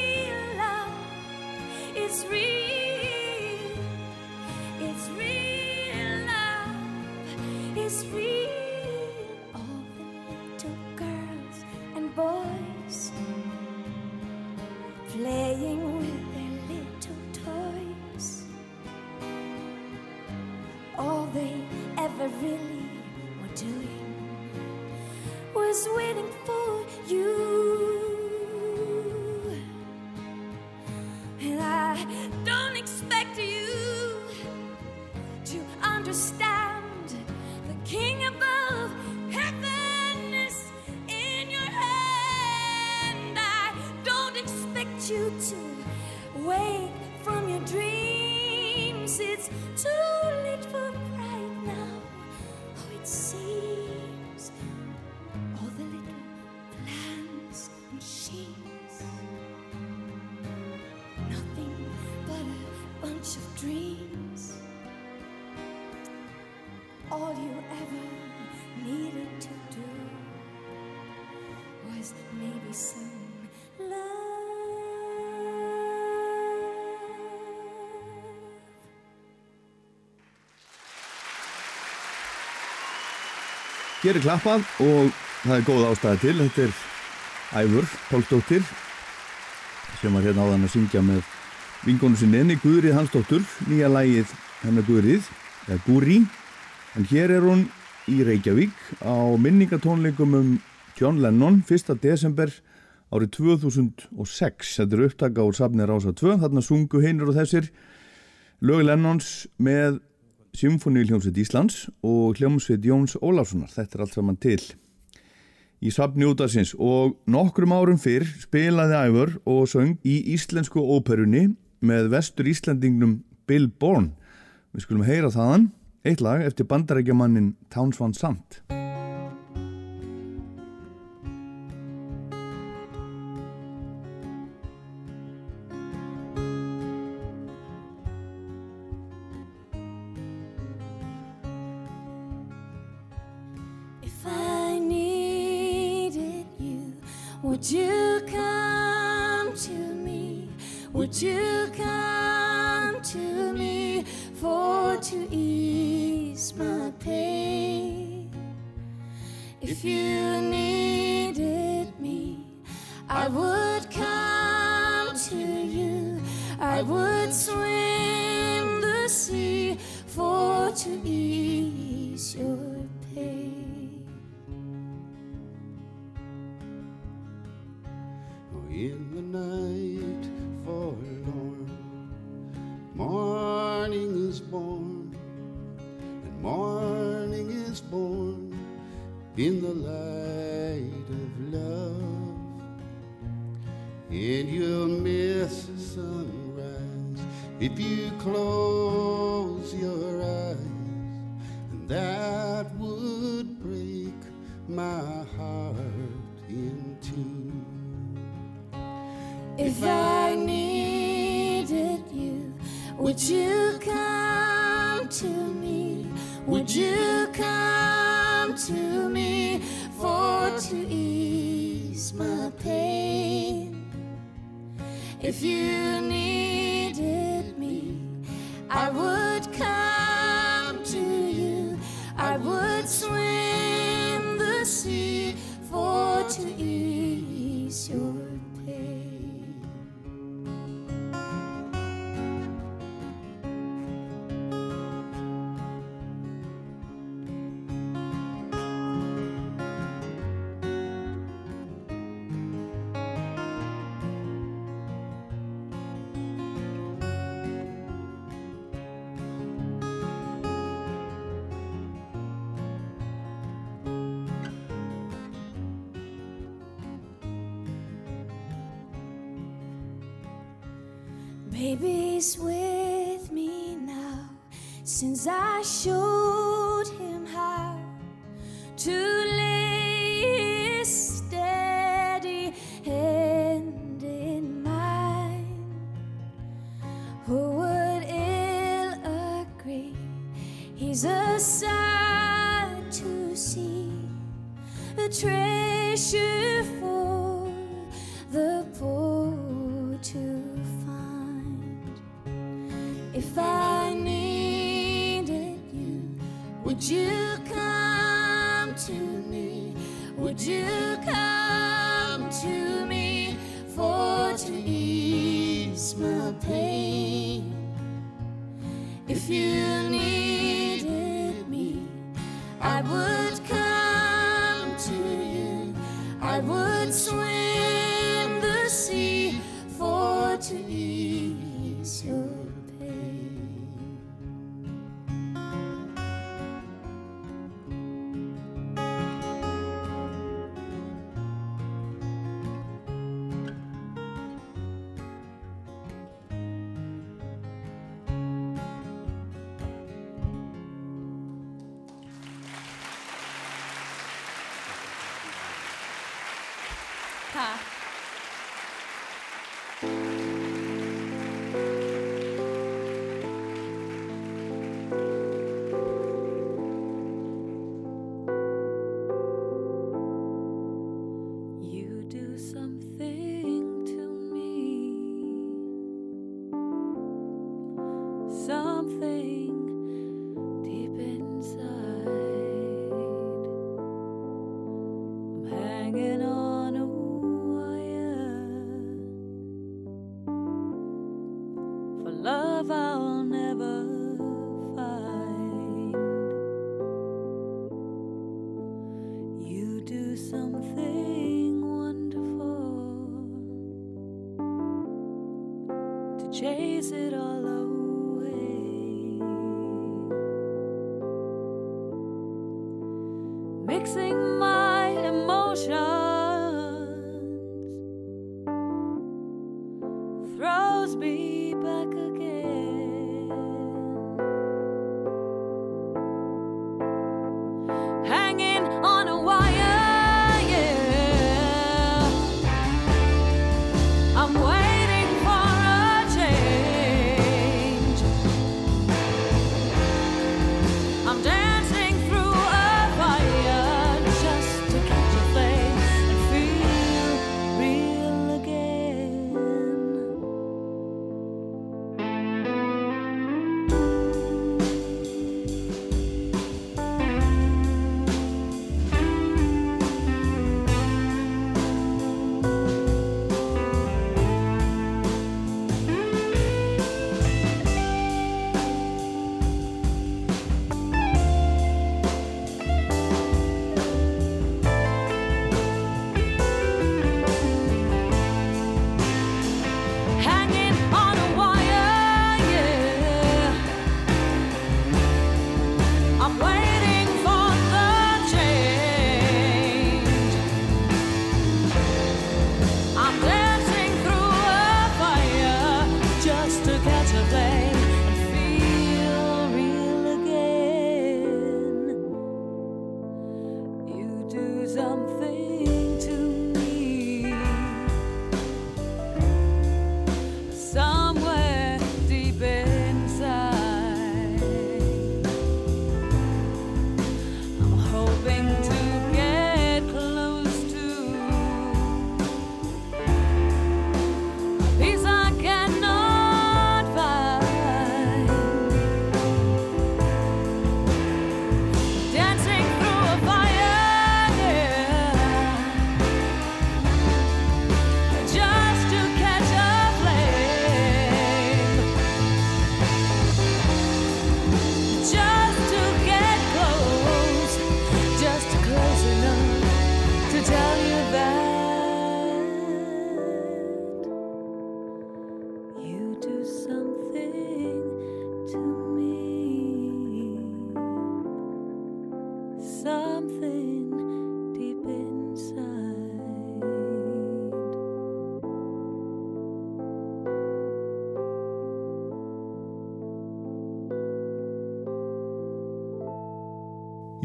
Hér er klappað og það er góð ástæða til. Þetta er Æfur, Pálsdóttir, sem var hérna áðan að syngja með vingonu sinni enni Guðrið Hansdóttur, nýja lægið hennar Guðrið, eða Gúri. En hér er hún í Reykjavík á minningatónleikum um John Lennon 1. desember árið 2006. Þetta er upptaka úr safni Rása 2, þarna sungu heinur og þessir lög Lennons með Symfóníuljómsveit Íslands og hljómsveit Jóns Ólafssonar. Þetta er allt saman til í safni útarsins og nokkrum árum fyrr spilaði Ævar og söng í íslensku óperunni með vestur Íslandingnum Bill Bourne. Við skulum heyra þaðan eitt lag eftir bandarækjamannin Towns Van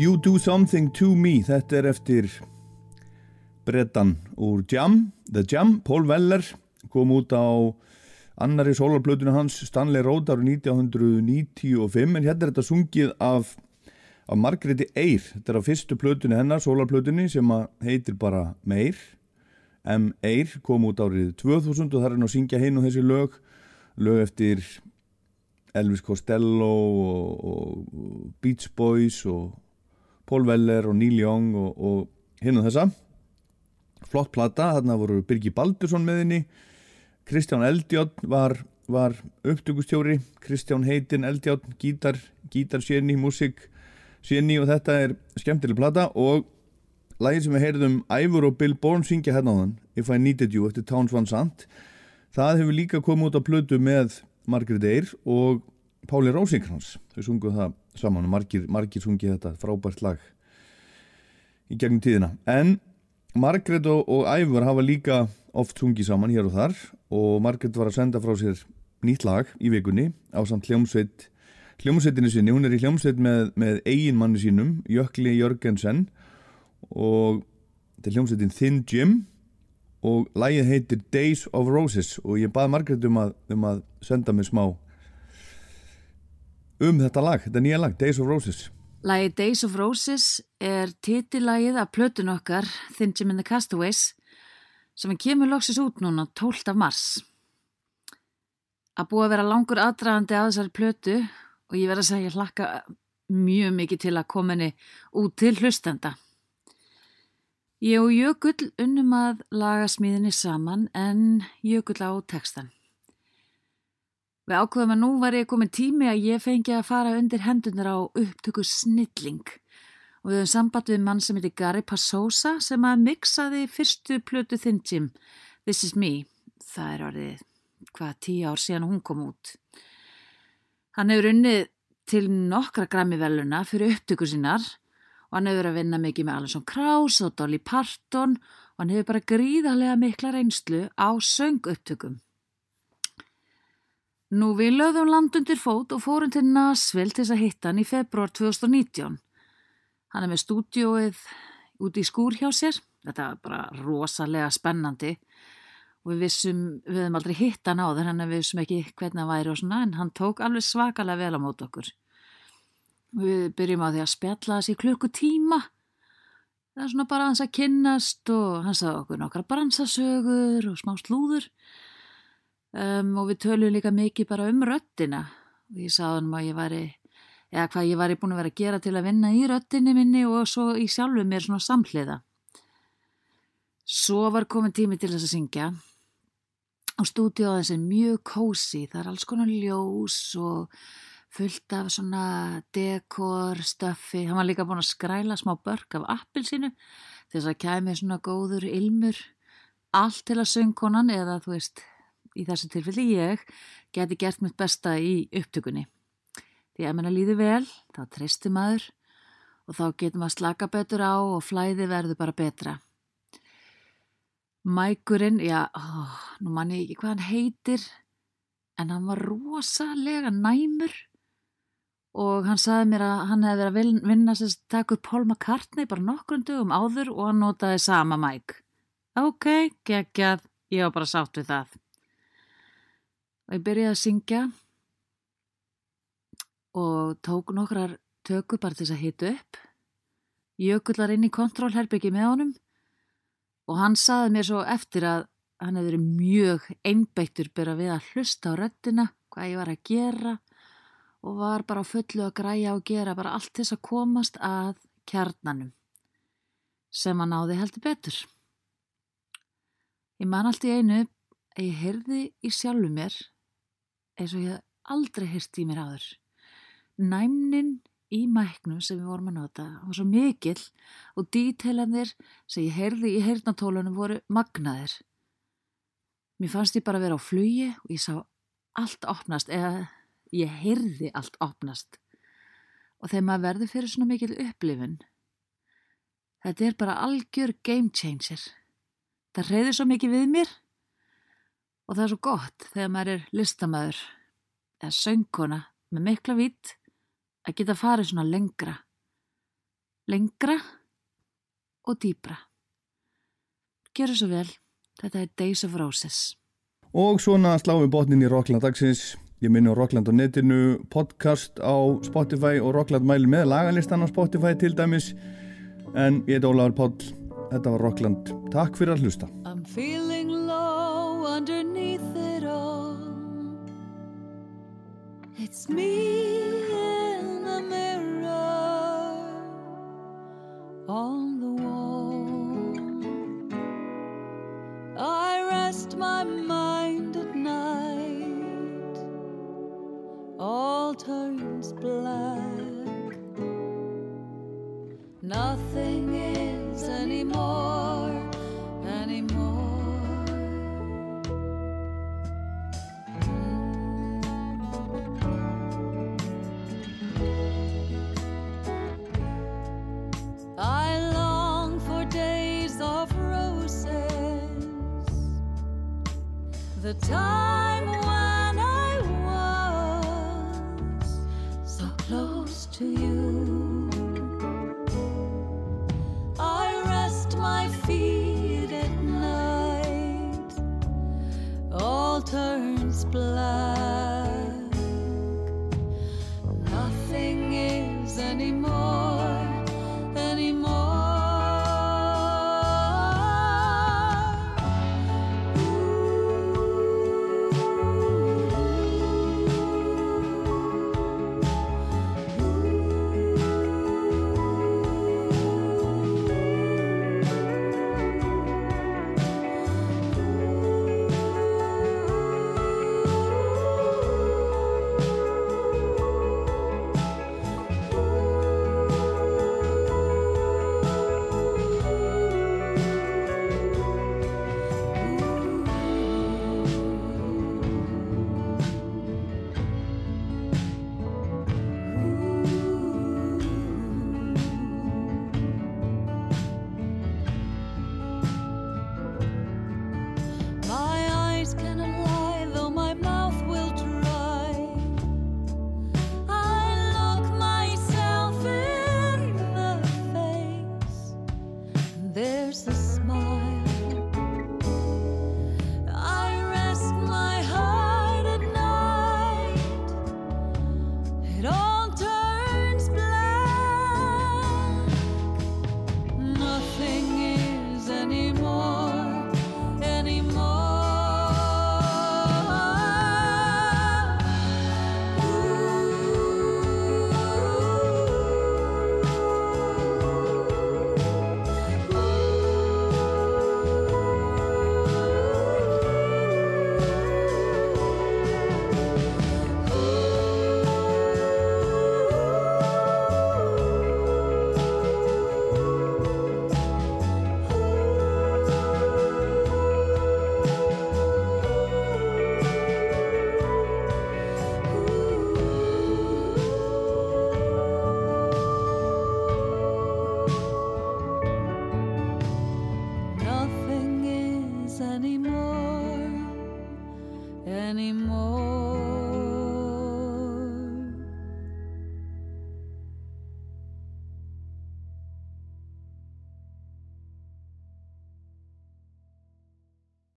You Do Something To Me þetta er eftir brettan úr Jam The Jam, Paul Weller kom út á annari sólarplötunu hans Stanley Road árið 1995 en hérna er þetta sungið af, af Margréti Eyr þetta er á fyrstu plötunu hennar, sólarplötunu sem heitir bara Meir M. Eyr kom út árið 2000 og það er hann að syngja hinn og þessi lög lög eftir Elvis Costello og, og Beach Boys og Paul Weller og Neil Young og, og hinn og þessa. Flott plata, þarna voru Birgi Baldursson með henni. Kristján Eldjátt var, var upptökustjóri. Kristján Heitin Eldjátt gítar, gítar séni, músik séni og þetta er skemmtileg plata. Og lagið sem við heyrðum Ivor og Bill Bourne syngja hérna á þann If I Needed You eftir Towns Van Sant. Það hefur líka komið út á plötu með Margaret Eyre og Páli Rósinkrans þau sunguð það saman og margir, margir sungið þetta frábært lag í gegnum tíðina. En Margaret og, og Ævar hafa líka oft sungið saman hér og þar og Margaret var að senda frá sér nýtt lag í vikunni á samt hljómsveit hljómsveitinu sinni, hún er í hljómsveit með, með eiginmanni sínum, Jökli Jörgensen og þetta er hljómsveitin Thin Jim og lagið heitir Days of Roses og ég baði Margaret um að, um að senda mig smá um þetta lag, þetta nýja lag, Days of Roses Lagið Days of Roses er titillagið af plötun okkar Thin Jim and the Castaways sem kemur loksis út núna 12. af mars. Að búa að vera langur aðdragandi að þessari plötu og ég verð að segja hlakka mjög mikið til að koma henni út til hlustenda. Ég og Jökull unnum að laga smíðinni saman en Jökull á textan. Við ákveðum að nú var ég komin tími að ég fengi að fara undir hendunar á upptöku snilling og við höfum samband við mann sem heitir Gary Passosa sem að mixaði fyrstu plötu þinn Jim, This Is Me. Það er orðið hvað tíu ár síðan hún kom út. Hann hefur unnið til nokkra grammi veluna fyrir upptöku sínar og hann hefur verið að vinna mikið með Alonson Krauss og Dolly Parton og hann hefur bara gríðarlega mikla reynslu á söng-upptökum. Nú við lögðum land undir fót og fórum til Nashville til þess að hitta hann í februar 2019. Hann er með stúdióið út í skúr hjá sér. Þetta var bara rosalega spennandi og við vissum, við hefum aldrei hitt hann á hann við vissum ekki hvernig hann væri og svona en hann tók alveg svakalega vel á mót okkur. Við byrjum á því að spjalla þessi klukkutíma. Það er svona bara hans að kynnast og hann sagði okkur nokkra bransasögur og smá slúður. Um, og við tölum líka mikið bara um röttina og ég sagði hann að ég væri eða hvað ég væri búin að vera að gera til að vinna í röttinni minni og svo í sjálfu mér svona samhliða. Svo var komin tími til þess að syngja. Og stúdíóðin sem mjög kósi það er alls konar ljós og fullt af svona dekor, stöffi hann var líka búin að skræla smá börk af appilsinu þess að kæmi svona góður ilmur. Allt til að söngkonan eða þú veist í þessu tilfelli ég geti gert mitt besta í upptökunni. Því að menna líði vel, þá treystir maður og þá getur maður slaka betur á og flæði verður bara betra. Mækurinn, já, ó, nú mann ég ekki hvað hann heitir, en hann var rosalega næmur og hann sagði mér að hann hefði verið að vin- vinna sem taka upp Paul McCartney bara nokkrum dögum áður og hann notaði sama mæk. Ok, geggjað, ég var bara sátt við það. Og ég byrjaði að syngja og tók nokkrar tökur bara til þess að hita upp. Jökullar inn í kontrólherbyggi með honum og hann saði mér svo eftir að hann hefði verið mjög einbeittur bara við að hlusta á röddina, hvað ég var að gera og var bara fullu að græja og gera bara allt þess að komast að kjarnanum sem hann náði heldur betur. Ég man allt í einu að ég heyrði í sjálfu mér eins og ég aldrei heyrst í mér áður. Næmnin í mæknum sem við vorum að nota var svo mikill og díteilanir sem ég heyrði í heyrnatólunum voru magnaðir. Mér fannst ég bara að vera á flugi og ég sá allt opnast eða ég heyrði allt opnast. Og þegar maður verður fyrir svona mikil upplifun, þetta er bara algjör game changer. Það reyður svo mikið við mér og það er svo gott þegar maður er listamæður eða söngkona með mikla vít að geta farið svona lengra. Lengra og dýbra. Gjöru svo vel, þetta er Days of Roses. Og svona sláum við botnin í Rockland dagsins. Ég minni á Rockland á netinu, podcast á Spotify og Rockland mæli með lagalistan á Spotify til dæmis. En ég heit Ólafur Páll, þetta var Rockland. Takk fyrir að hlusta. Underneath it all. It's me